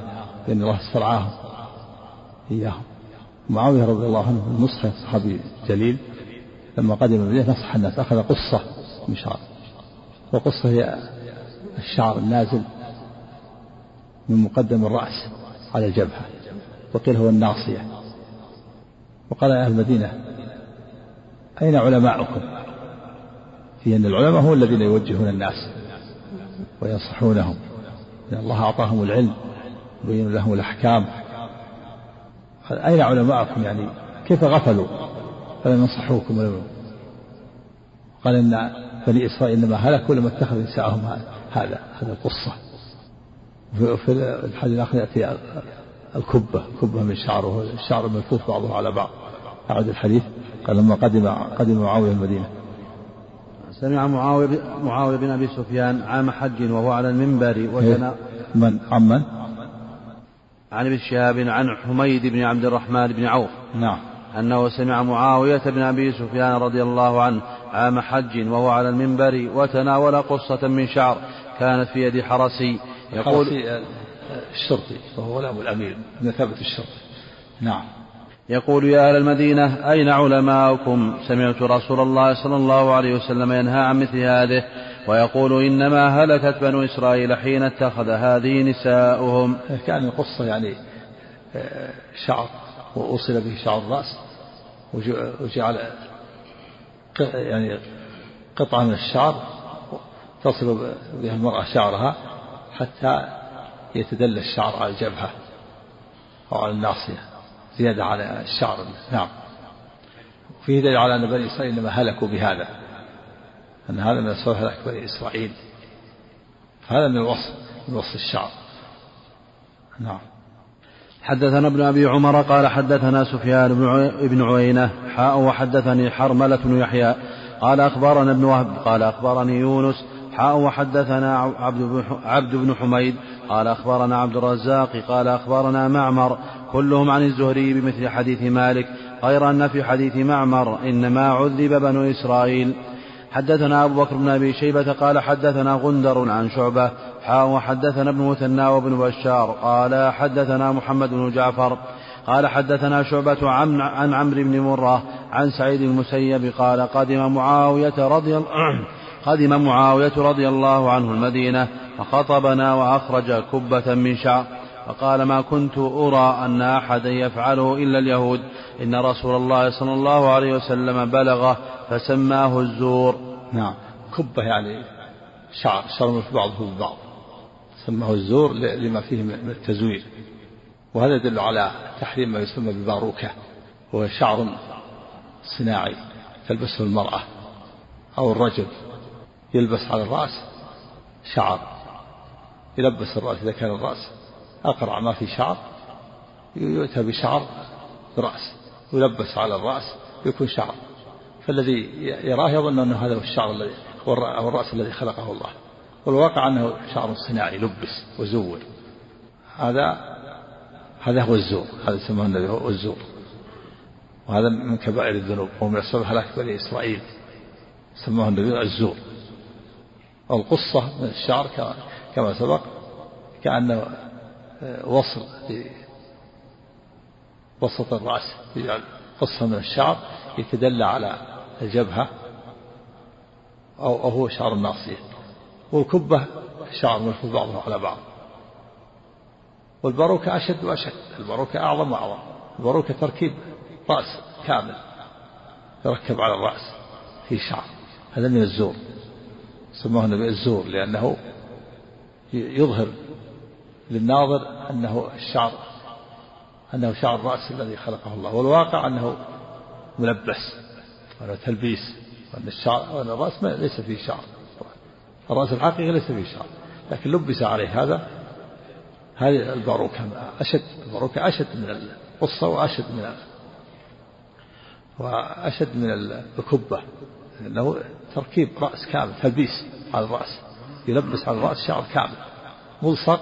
لأن الله استرعاهم إياهم. معاوية رضي الله عنه النصح صحابي جليل لما قدم المدينة نصح الناس أخذ قصة من شعر وقصة هي الشعر النازل من مقدم الرأس على الجبهة وقيل هو الناصية. وقال أهل المدينة أين علماؤكم؟ في أن العلماء هم الذين يوجهون الناس وينصحونهم لأن الله أعطاهم العلم ويبين لهم الأحكام. أين علماءكم يعني؟ كيف غفلوا؟ فلم ينصحوكم ولم قال إن بني إسرائيل إنما هلكوا لما اتخذوا نساءهم هذا هذا القصة. في الحديث الآخر يأتي الكبة كبة من شعر الشعر ملفوف بعضه على بعض. أعد الحديث. قال لما قدم قدم معاوية المدينة. سمع معاوية معاوية بن أبي سفيان عام حج وهو على المنبر وتنا من؟ عمن؟ عن ابن شهاب عن حميد بن عبد الرحمن بن عوف. نعم. أنه سمع معاوية بن أبي سفيان رضي الله عنه عام حج وهو على المنبر وتناول قصة من شعر كانت في يد حرسي. يقول الشرطي وهو غلام الأمير بمثابة الشرطي. نعم. يقول يا أهل المدينة أين علماؤكم؟ سمعت رسول الله صلى الله عليه وسلم ينهى عن مثل هذه. ويقول إنما هلكت بنو إسرائيل حين اتخذ هذه نساؤهم. كان القصة يعني آه، شعر وأوصل به شعر الرأس وجعل يعني قطعة من الشعر تصل بها المرأة شعرها حتى يتدلى الشعر على الجبهة أو على الناصية زيادة على الشعر. نعم. فيه دليل على أن بني إسرائيل إنما هلكوا بهذا. أن هذا من أسباب هلاك بني إسرائيل. هذا من الوصف من وصف الشعر نعم. حدثنا ابن أبي عمر قال حدثنا سفيان بن عيينه حاء وحدثني حرملة بن يحيى قال أخبرنا ابن وهب قال أخبرني يونس حاء وحدثنا عبد عبد بن حميد قال أخبرنا عبد الرزاق قال أخبرنا معمر كلهم عن الزهري بمثل حديث مالك غير أن في حديث معمر إنما عذب بنو إسرائيل. حدثنا أبو بكر بن أبي شيبة قال حدثنا غندر عن شعبة حاء وحدثنا ابن مثنى وابن بشار قال حدثنا محمد بن جعفر قال حدثنا شعبة عن, عن عمرو بن مرة عن سعيد المسيب قال قدم معاوية رضي [clears throat] قدم معاوية رضي الله عنه المدينة فخطبنا وأخرج كبة من شعر فقال ما كنت أرى أن أحدا يفعله إلا اليهود إن رسول الله صلى الله عليه وسلم بلغه فسماه الزور. نعم. كبة يعني شعر شرم بعضه ببعض سماه الزور لما فيه من التزوير وهذا يدل على تحريم ما يسمى بباروكة وهو شعر صناعي تلبسه المرأة أو الرجل. يلبس على الرأس شعر. يلبس الرأس إذا كان الرأس أقرع ما في شعر يؤتى بشعر رأس. يلبس على الرأس يكون شعر. فالذي يراه يظن أنه هذا هو الشعر الذي أو الرأس الذي خلقه الله. والواقع أنه شعر صناعي لبس وزور. هذا هذا هو الزور. هذا يسمى النبي هو الزور. وهذا من كبائر الذنوب. ومن أسباب هلاك بني إسرائيل. سماه النبي الزور. القصة من الشعر كما سبق كأنه وصل وسط الرأس. يجعل قصة من الشعر يتدلى على الجبهة أو, أو هو شعر الناصية. والكبة شعر ملفوف بعضه على بعض. والباروكة أشد وأشد. الباروكة أعظم وأعظم. الباروكة تركيب رأس كامل يركب على الرأس في شعر. هذا من الزور. سموه النبي الزور لأنه يظهر للناظر أنه الشعر أنه شعر الرأس الذي خلقه الله. والواقع أنه ملبس. ولا تلبيس وأن الشعر وأن الرأس ليس فيه شعر. الرأس الحقيقي ليس فيه شعر. لكن لبس عليه هذا هذه الباروكة أشد الباروكة أشد من القصة وأشد من وأشد من الكبة. لأنه تركيب رأس كامل تلبيس على الرأس يلبس على الرأس شعر كامل ملصق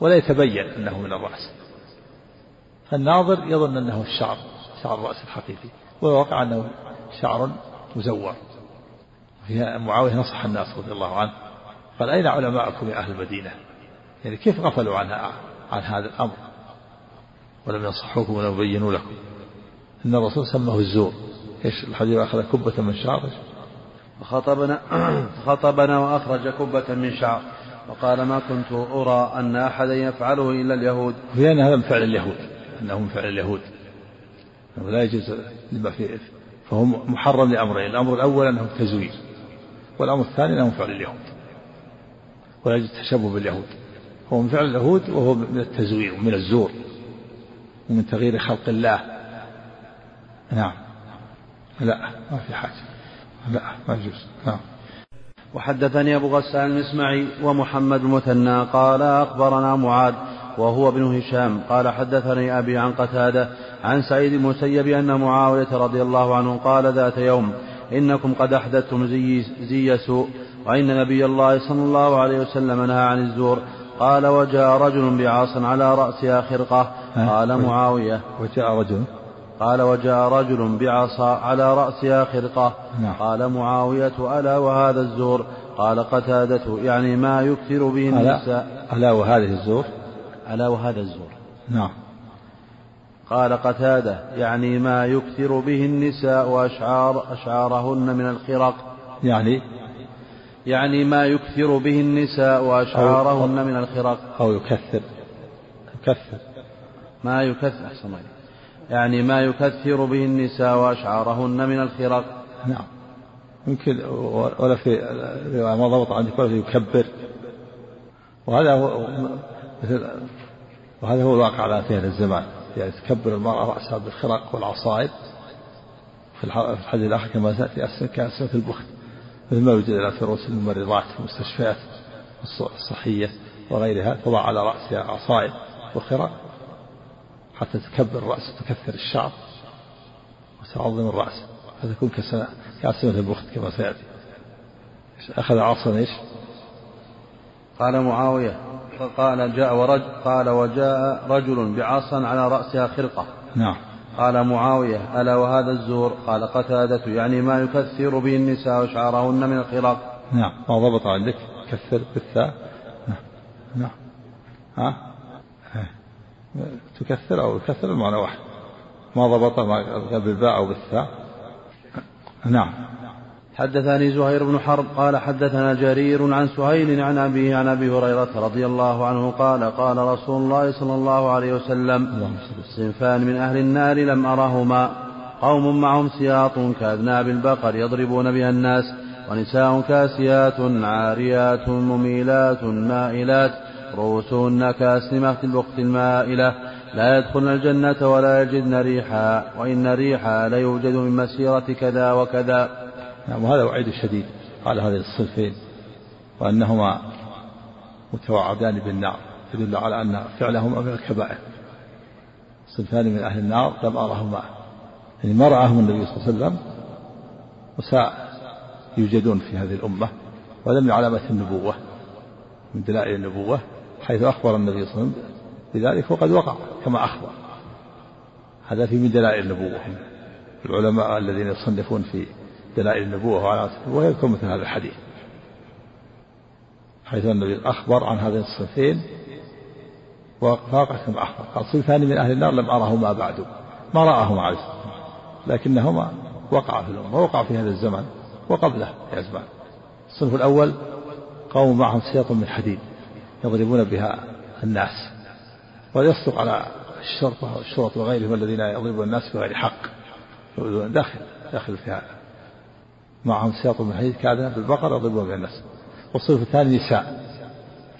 ولا يتبين أنه من الرأس. فالناظر يظن أنه الشعر شعر الرأس الحقيقي ويوقع أنه شعر مزور. فيها معاوية نصح الناس رضي الله عنه. قال أين علماءكم يا أهل المدينة؟ يعني كيف غفلوا عن عن هذا الأمر؟ ولم ينصحوكم ولم يبينوا لكم. إن الرسول سماه الزور. إيش الحديث؟ أخذ كبة من شعر. فخطبنا فخطبنا وأخرج كبة من شعر. وقال ما كنت أرى أن أحدا يفعله إلا اليهود. لأن هذا من فعل اليهود. أنه من فعل اليهود. لا يجوز لما فيه فهو محرم لأمرين الأمر الأول أنه تزوير والأمر الثاني أنه فعل اليهود ولا يجوز التشبه باليهود. هو من فعل اليهود وهو من التزوير ومن الزور ومن تغيير خلق الله. نعم. لا ما في حاجة. لا ما يجوز. نعم. وحدثني أبو غسان المسمعي ومحمد المثنى قال أخبرنا معاذ وهو ابن هشام. قال حدثني أبي عن قتادة عن سعيد المسيب أن معاوية رضي الله عنه قال ذات يوم إنكم قد أحدثتم زي, زي سوء وإن نبي الله صلى الله عليه وسلم نهى عن الزور. قال وجاء رجل بعاص على رأسها خرقة. قال معاوية. وجاء رجل. قال وجاء رجل بعصا على رأسها خرقة. نعم. قال معاوية ألا وهذا الزور؟ قال قتادة يعني ما يكثر به النساء. ألا وهذه الزور؟ ألا وهذا الزور. نعم. قال قتادة يعني ما يكثر به النساء وأشعار أشعارهن من الخرق. يعني؟ يعني ما يكثر به النساء وأشعارهن من الخرق. أو يكثر. يكثر. ما يكثر أحسن يعني ما يكثر به النساء وأشعارهن من الخرق. نعم. يمكن ولا في ما ضبط عندك ولا في يكبر. وهذا هو مثل وهذا هو الواقع على في هذا الزمان. يعني تكبر المرأة رأسها بالخرق والعصائب في الحديث الآخر كما تأتي كأسنة البخت مثل ما يوجد الآن في الممرضات في المستشفيات الصحية وغيرها تضع على رأسها عصائب وخرق حتى تكبر الرأس وتكثر الشعر وتعظم الرأس. فتكون كأسنة البخت كما سيأتي. أخذ عصا إيش؟ قال معاوية. قال جاء ورج قال وجاء رجل بعصا على رأسها خرقة. نعم. قال معاوية ألا وهذا الزور؟ قال قتادة يعني ما يكثر به النساء وشعرهن من الخرق. نعم. ما ضبط عندك كثر بالثاء. نعم. نعم. ها؟ تكثر أو يكثر المعنى واحد. ما ضبط بالباء أو بالثاء. نعم. حدثني زهير بن حرب قال حدثنا جرير عن سهيل عن أبيه عن أبي هريرة رضي الله عنه قال قال رسول الله صلى الله عليه وسلم صنفان من أهل النار لم أرهما. قوم معهم سياط كأذناب البقر يضربون بها الناس ونساء كاسيات عاريات مميلات مائلات رؤوسهن كأسنمة البخت المائلة. لا يدخلن الجنة ولا يجدن ريحا وإن ريحا ليوجد من مسيرة كذا وكذا. نعم وهذا وعيد شديد على هذين الصنفين وأنهما متوعدان بالنار يدل على أن فعلهما من الكبائر. صنفان من أهل النار لم أرهما يعني ما رآهم النبي صلى الله عليه وسلم وساء يوجدون في هذه الأمة ولم من علامة النبوة من دلائل النبوة حيث أخبر النبي صلى الله عليه وسلم بذلك وقد وقع كما أخبر. هذا في من دلائل النبوة. العلماء الذين يصنفون في دلائل النبوة وعلامات النبوة يذكر مثل هذا الحديث. حيث النبي أخبر عن هذين الصنفين وفاقة كما أخبر قال صنفان من أهل النار لم أرهما بعد. ما رآهما عليه لكنهما وقع في الأمة ووقع في هذا الزمن وقبله في أزمان الصنف الأول قوم معهم سياط من حديد يضربون بها الناس ويصدق على الشرطة والشرط وغيرهم الذين يضربون الناس بغير حق داخل داخل في هذا. معهم سياط من حديد كأذنب البقر يضربون بها الناس. والصنف الثاني نساء.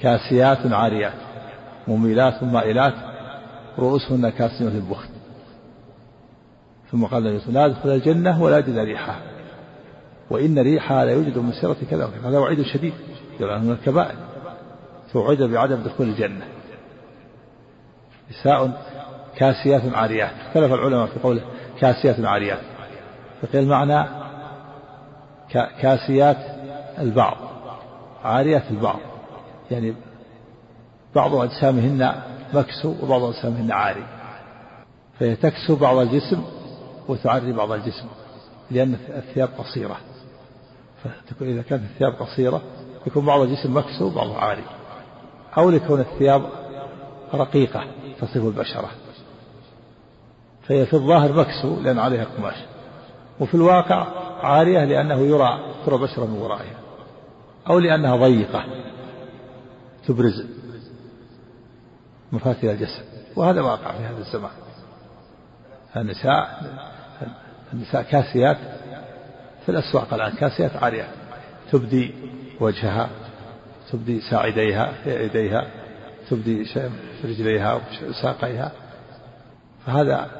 كاسيات عاريات. مميلات مائلات. رؤوسهن كاسمة البخت. ثم قال النبي لا يدخل الجنة ولا يجد ريحها. وإن ريحها لا يوجد من سيرة كذا وكذا. هذا وعيد شديد. من الكبائر. توعد بعدم دخول الجنة. نساء كاسيات عاريات. اختلف العلماء في قوله كاسيات عاريات. فقيل المعنى كاسيات البعض عاريات البعض. يعني بعض أجسامهن مكسو وبعض أجسامهن عاري. فهي تكسو بعض الجسم وتعري بعض الجسم لأن الثياب قصيرة. فتكون إذا كانت الثياب قصيرة يكون بعض الجسم مكسو وبعضه عاري. أو لكون الثياب رقيقة تصف البشرة. فهي في الظاهر مكسو لأن عليها قماش. وفي الواقع عارية لأنه يرى ترى بشرة من ورائها أو لأنها ضيقة تبرز مفاتيح الجسد وهذا واقع في هذا الزمان. النساء النساء كاسيات في الأسواق الآن كاسيات عاريات تبدي وجهها تبدي ساعديها يديها تبدي رجليها وساقيها فهذا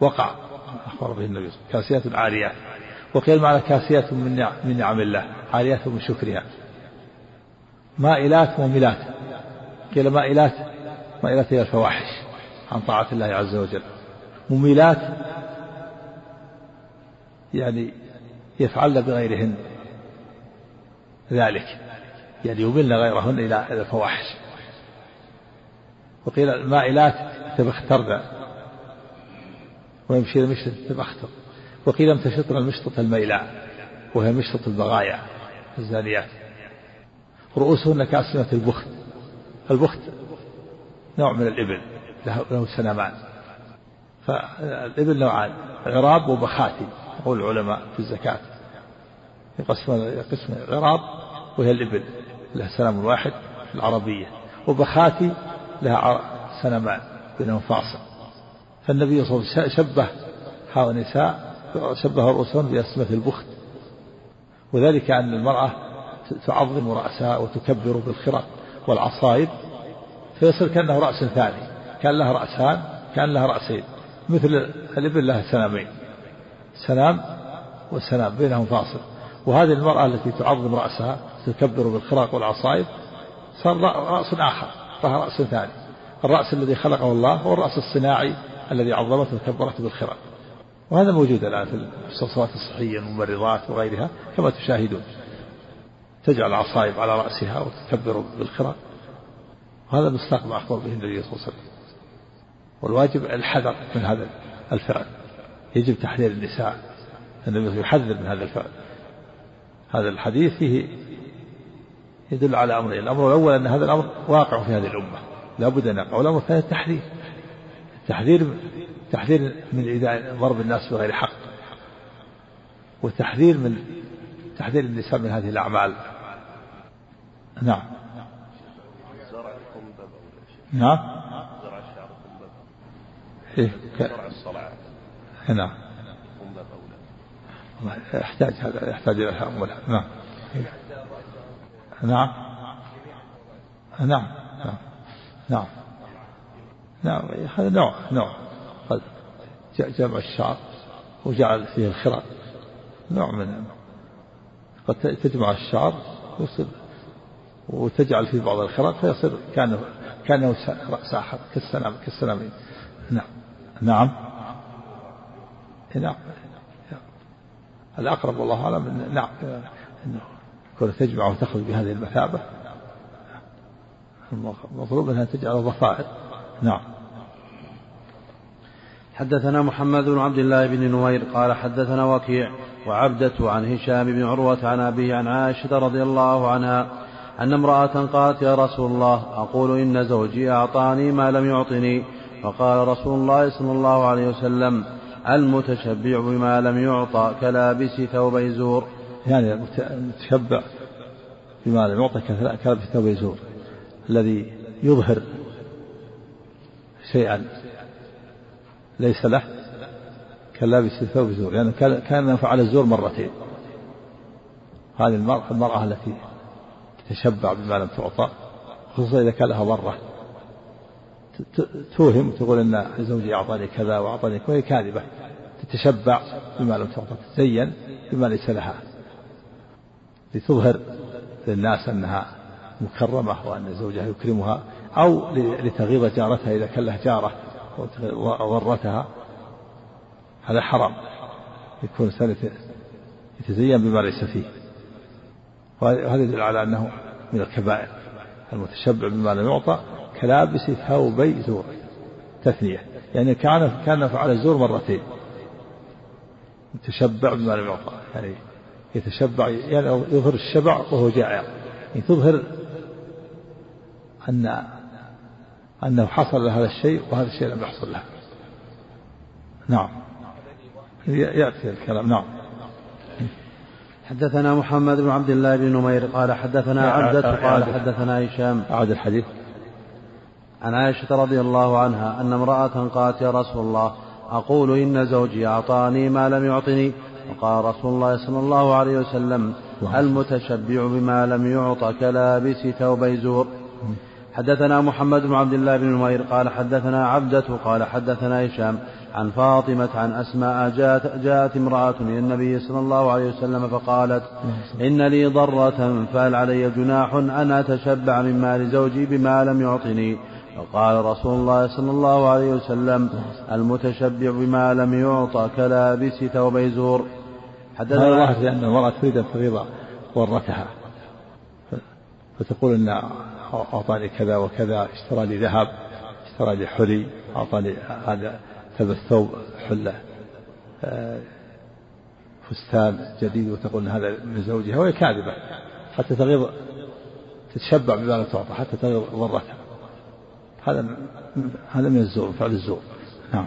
وقع أخبر به النبي كاسيات عاريات وقيل معنى كاسيات من من نعم الله عاريات من شكرها. مائلات مميلات قيل مائلات مائلات إلى الفواحش عن طاعة الله عز وجل. مميلات يعني يفعلن بغيرهن. ذلك. يعني يملن غيرهن إلى الفواحش. وقيل المائلات تبخترن ويمشي المشط تبختر وقيل امتشطن المشطة الميلاء وهي مشطة البغايا الزانيات رؤوسهن كأسنمة البخت. البخت نوع من الإبل له سنمان فالإبل نوعان عراب وبخاتي يقول العلماء في الزكاة. قسم قسم عراب وهي الإبل لها سنم واحد في العربية. وبخاتي لها سنمان بينهم فاصل. فالنبي صلى الله عليه وسلم شبه هؤلاء النساء شبه رؤوسهن بأسمة البخت. وذلك أن المرأة تعظم رأسها وتكبر بالخرق والعصائب فيصير كأنه رأس ثاني كأن لها رأسان كأن لها رأسين مثل الإبل لها سنامين سنام وسنام بينهم فاصل. وهذه المرأة التي تعظم رأسها تكبر بالخراق والعصائب صار رأس آخر لها رأس ثاني. الرأس الذي خلقه الله هو الرأس الصناعي الذي عظمته وكبرته بالخراق وهذا موجود الآن في الصلصات الصحية الممرضات وغيرها كما تشاهدون. تجعل العصائب على رأسها وتكبر بالخراق وهذا مستقبل أخبر به النبي صلى الله عليه وسلم. والواجب الحذر من هذا الفعل. يجب تحذير النساء. النبي يحذر من هذا الفعل. هذا الحديث فيه يدل على أمرين الأمر. الأول أن هذا الأمر واقع في هذه الأمة. لا بد أن يقع. والأمر الثاني التحذير. التحذير تحذير من ضرب الناس بغير حق. والتحذير من تحذير النساء من هذه الأعمال. نعم. نعم. إيه نعم. يحتاج هذا يحتاج إلى نعم. نعم. نعم. نعم. نعم. نعم. هذا نوع نوع. جمع الشعر وجعل فيه الخراء نوع من قد تجمع الشعر ويصير وتجعل فيه بعض الخراء فيصير كأنه كأنه رأس آخر كالسلام كالسلامين نعم. نعم. نعم. الأقرب والله أعلم نعم. أنه كون تجمع وتخرج بهذه المثابة المطلوب أنها تجعل ضفائر نعم. حدثنا محمد بن عبد الله بن نوير قال حدثنا وكيع وعبدة عن هشام بن عروة عن أبيه عن عائشة رضي الله عنها أن امرأة قالت يا رسول الله أقول إن زوجي أعطاني ما لم يعطني فقال رسول الله صلى الله عليه وسلم المتشبع بما لم يعطى كلابس ثوب زور يعني المتشبع بما لم يعطى كلابس ثوب زور الذي يظهر شيئا. ليس له كلابس ثوب زور يعني كان فعل الزور مرتين. هذه المرأة, المرأة التي تشبع بما لم تعطى خصوصا إذا كان لها ضرة. توهم تقول إن زوجي أعطاني كذا وأعطاني وهي كاذبة. تتشبع بما لم تعطى تتزين بما ليس لها. لتظهر للناس أنها مكرمة وأن زوجها يكرمها أو لتغيظ جارتها إذا كان لها جارة. وضرتها هذا حرام. يكون الانسان يتزين بما ليس فيه. وهذا يدل على أنه من الكبائر المتشبع بما لم يعطى كلابس ثوبي زور تثنية. يعني كان كان فعل الزور مرتين. متشبع بما لم يعطى. يعني يتشبع يعني يظهر الشبع وهو جائع. يعني تظهر أن أنه حصل له هذا الشيء وهذا الشيء لم يحصل له. نعم. يأتي الكلام. نعم. حدثنا محمد بن عبد الله بن نمير قال حدثنا عبدة قال حدثنا هشام. أعد الحديث. عن عائشة رضي الله عنها أن امرأة قالت يا رسول الله أقول إن زوجي أعطاني ما لم يعطني. وقال رسول الله صلى الله عليه وسلم المتشبع بما لم يعط كلابس ثوبي زور. حدثنا محمد بن عبد الله بن نمير قال حدثنا عبدة قال حدثنا هشام عن فاطمة عن أسماء جاءت, جاءت امرأة إلى النبي صلى الله عليه وسلم فقالت إن لي ضرة فهل علي جناح أن أتشبع من مال زوجي بما لم يعطني؟ فقال رسول الله صلى الله عليه وسلم المتشبع بما لم يعط كلابس ثوبي زور. حدثنا الله لأن المرأة تريد أن تغيظ ضرتها فتقول إن أعطاني كذا وكذا اشترى لي ذهب اشترى لي حلي أعطاني هذا تلبس ثوب حلة آه، فستان جديد وتقول هذا من زوجها وهي كاذبة. حتى تغيظ تتشبع بما لم تعطى حتى تغيظ ضرتها. هذا هذا من الزور فعل الزور. نعم.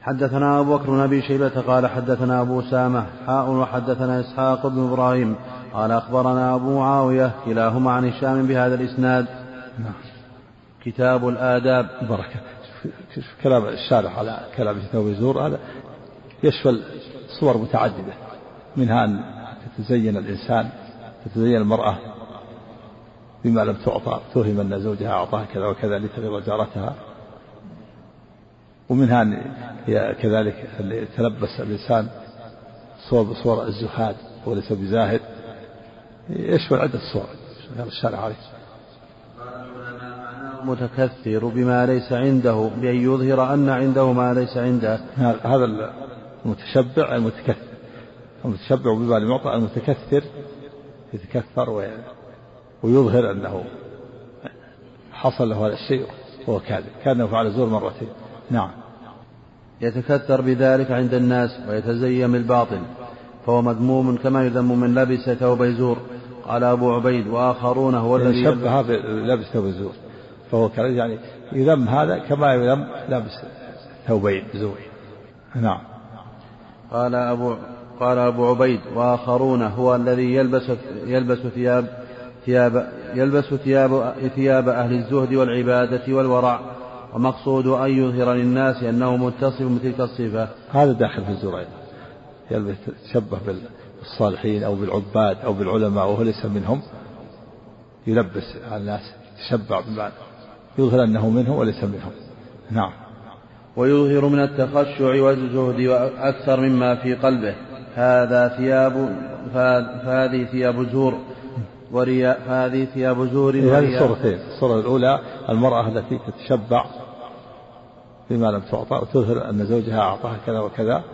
حدثنا أبو بكر بن أبي شيبة قال حدثنا أبو سامة حاء وحدثنا إسحاق بن إبراهيم قال أخبرنا أبو معاوية كلاهما عن هشام بهذا الإسناد. نعم. كتاب الآداب. بركة كلام الشارح على كلام ثوب الزور هذا يشمل صور متعددة منها أن تتزين الإنسان تتزين المرأة بما لم تعطى توهم أن زوجها أعطاها كذا وكذا لتغيظ جارتها. ومنها أن كذلك يتلبس الإنسان صور صور الزهاد وليس بزاهد. يشمل عدة صور الشارع عليه متكثر بما ليس عنده بأن يظهر أن عنده ما ليس عنده هذا المتشبع المتكثر المتشبع بما لم يعطى المتكثر يتكثر ويظهر أنه حصل له هذا الشيء وهو كاذب كأنه فعل زور مرتين نعم يتكثر بذلك عند الناس ويتزين بالباطل فهو مذموم كما يذم من لبس ثوب زور قال أبو عبيد وآخرون هو الذي شبه بلبس ثوب زور. فهو يعني يذم هذا كما يذم لابس ثوبين زور. نعم. قال أبو قال أبو عبيد وآخرون هو الذي يلبس يلبس ثياب ثياب يلبس ثياب ثياب أهل الزهد والعبادة والورع. ومقصود أن يظهر للناس أنه متصف بتلك الصفة. هذا داخل في الزور أيضا يلبس تشبه بالصالحين أو بالعباد أو بالعلماء وهو ليس منهم يلبس على الناس تشبع بمعنى يظهر أنه منهم وليس منهم. نعم. ويظهر من التخشع والزهد أكثر مما في قلبه. هذا ثياب فهذه ثياب زور ورياء هذه ثياب زور إيه، هذه صورتين. الصورة الأولى المرأة التي تتشبع بما لم تعطى وتظهر أن زوجها أعطاها كذا وكذا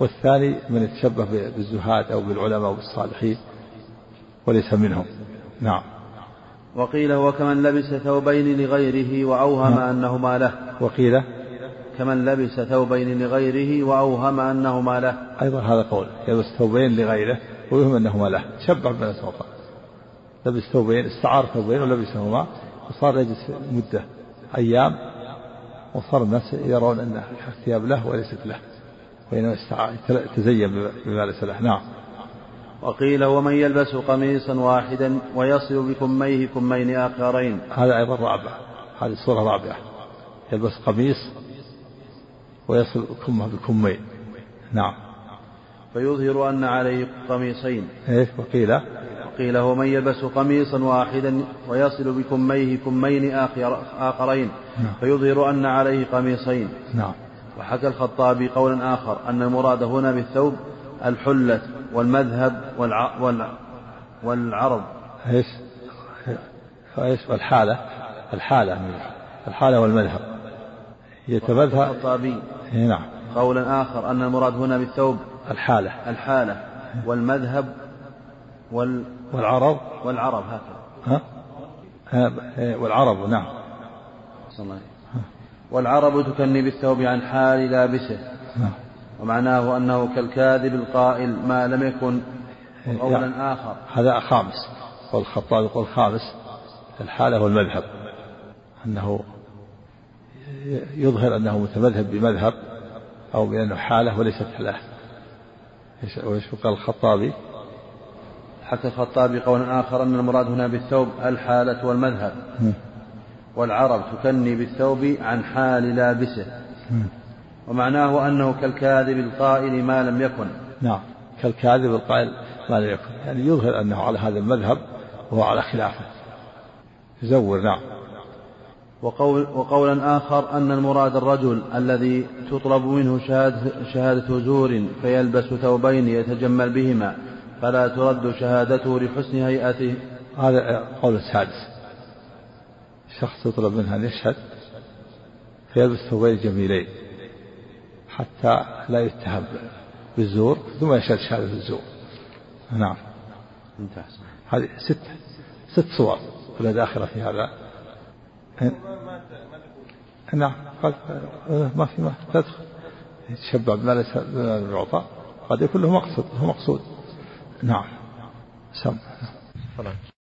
والثاني من يتشبه بالزهاد أو بالعلماء والصالحين وليس منهم. نعم. وقيل هو كمن لبس ثوبين لغيره وأوهم نعم. أنهما له. وقيل كمن لبس ثوبين لغيره وأوهم أنهما له. أيضا هذا قول. يلبس ثوبين لغيره ويوهم أنهما له. تشبع بما تعطى لبس ثوبين استعار ثوبين ولبسهما. وصار يجلس مدة أيام. وصار الناس يرون أن الثياب له وليست له. وإنما تزين بما ليس له نعم. وقيل ومن يلبس قميصا واحدا ويصل بكميه كمين آخرين. هذا أيضا رابع. هذه صورة رابعة. يلبس قميص ويصل كمه بكمين. نعم. فيظهر أن عليه قميصين. إيش؟ وقيل. قيل هو من يلبس قميصا واحدا ويصل بكميه كمين آخرين. نعم. فيظهر أن عليه قميصين. نعم. وحكى الخطابي قولا آخر أن المراد هنا بالثوب الحلة والمذهب والع... والع... والعرض. إيش؟ إيش؟ والحالة الحالة. الحالة والمذهب. يتمذهب. الخطابي. نعم. قولا آخر أن المراد هنا بالثوب الحالة. الحالة والمذهب وال والعرب والعرب هكذا. ها؟ والعرب نعم. صلى الله والعرب تكني بالثوب عن حال لابسه. نعم. ومعناه أنه كالكاذب القائل ما لم يكن قولا يعني آخر. هذا خامس. قول الخطاب يقول خامس. الحالة والمذهب. أنه يظهر أنه متمذهب بمذهب أو بأنه حالة وليست له وإيش قال الخطابي؟ حتى الخطابي قولا آخر أن المراد هنا بالثوب الحالة والمذهب. والعرب تكني بالثوب عن حال لابسه. ومعناه أنه كالكاذب القائل ما لم يكن. نعم كالكاذب القائل ما لم يكن. يعني يظهر أنه على هذا المذهب وهو على خلافه. يزور نعم. وقول وقولا آخر أن المراد الرجل الذي تطلب منه شهادة, شهادة زور فيلبس ثوبين يتجمل بهما فلا ترد شهادته لحسن هيئته. هذا قول السادس. شخص يطلب منه أن يشهد فيلبس ثوبين جميلين حتى لا يتهم بالزور ثم يشهد شهادة الزور. نعم. هذه ست ست صور كلها داخلة في هذا. نعم. قد ما في ما تدخل. يتشبع بما ليس يعطى قد يكون له مقصد له مقصود. نعم. سم.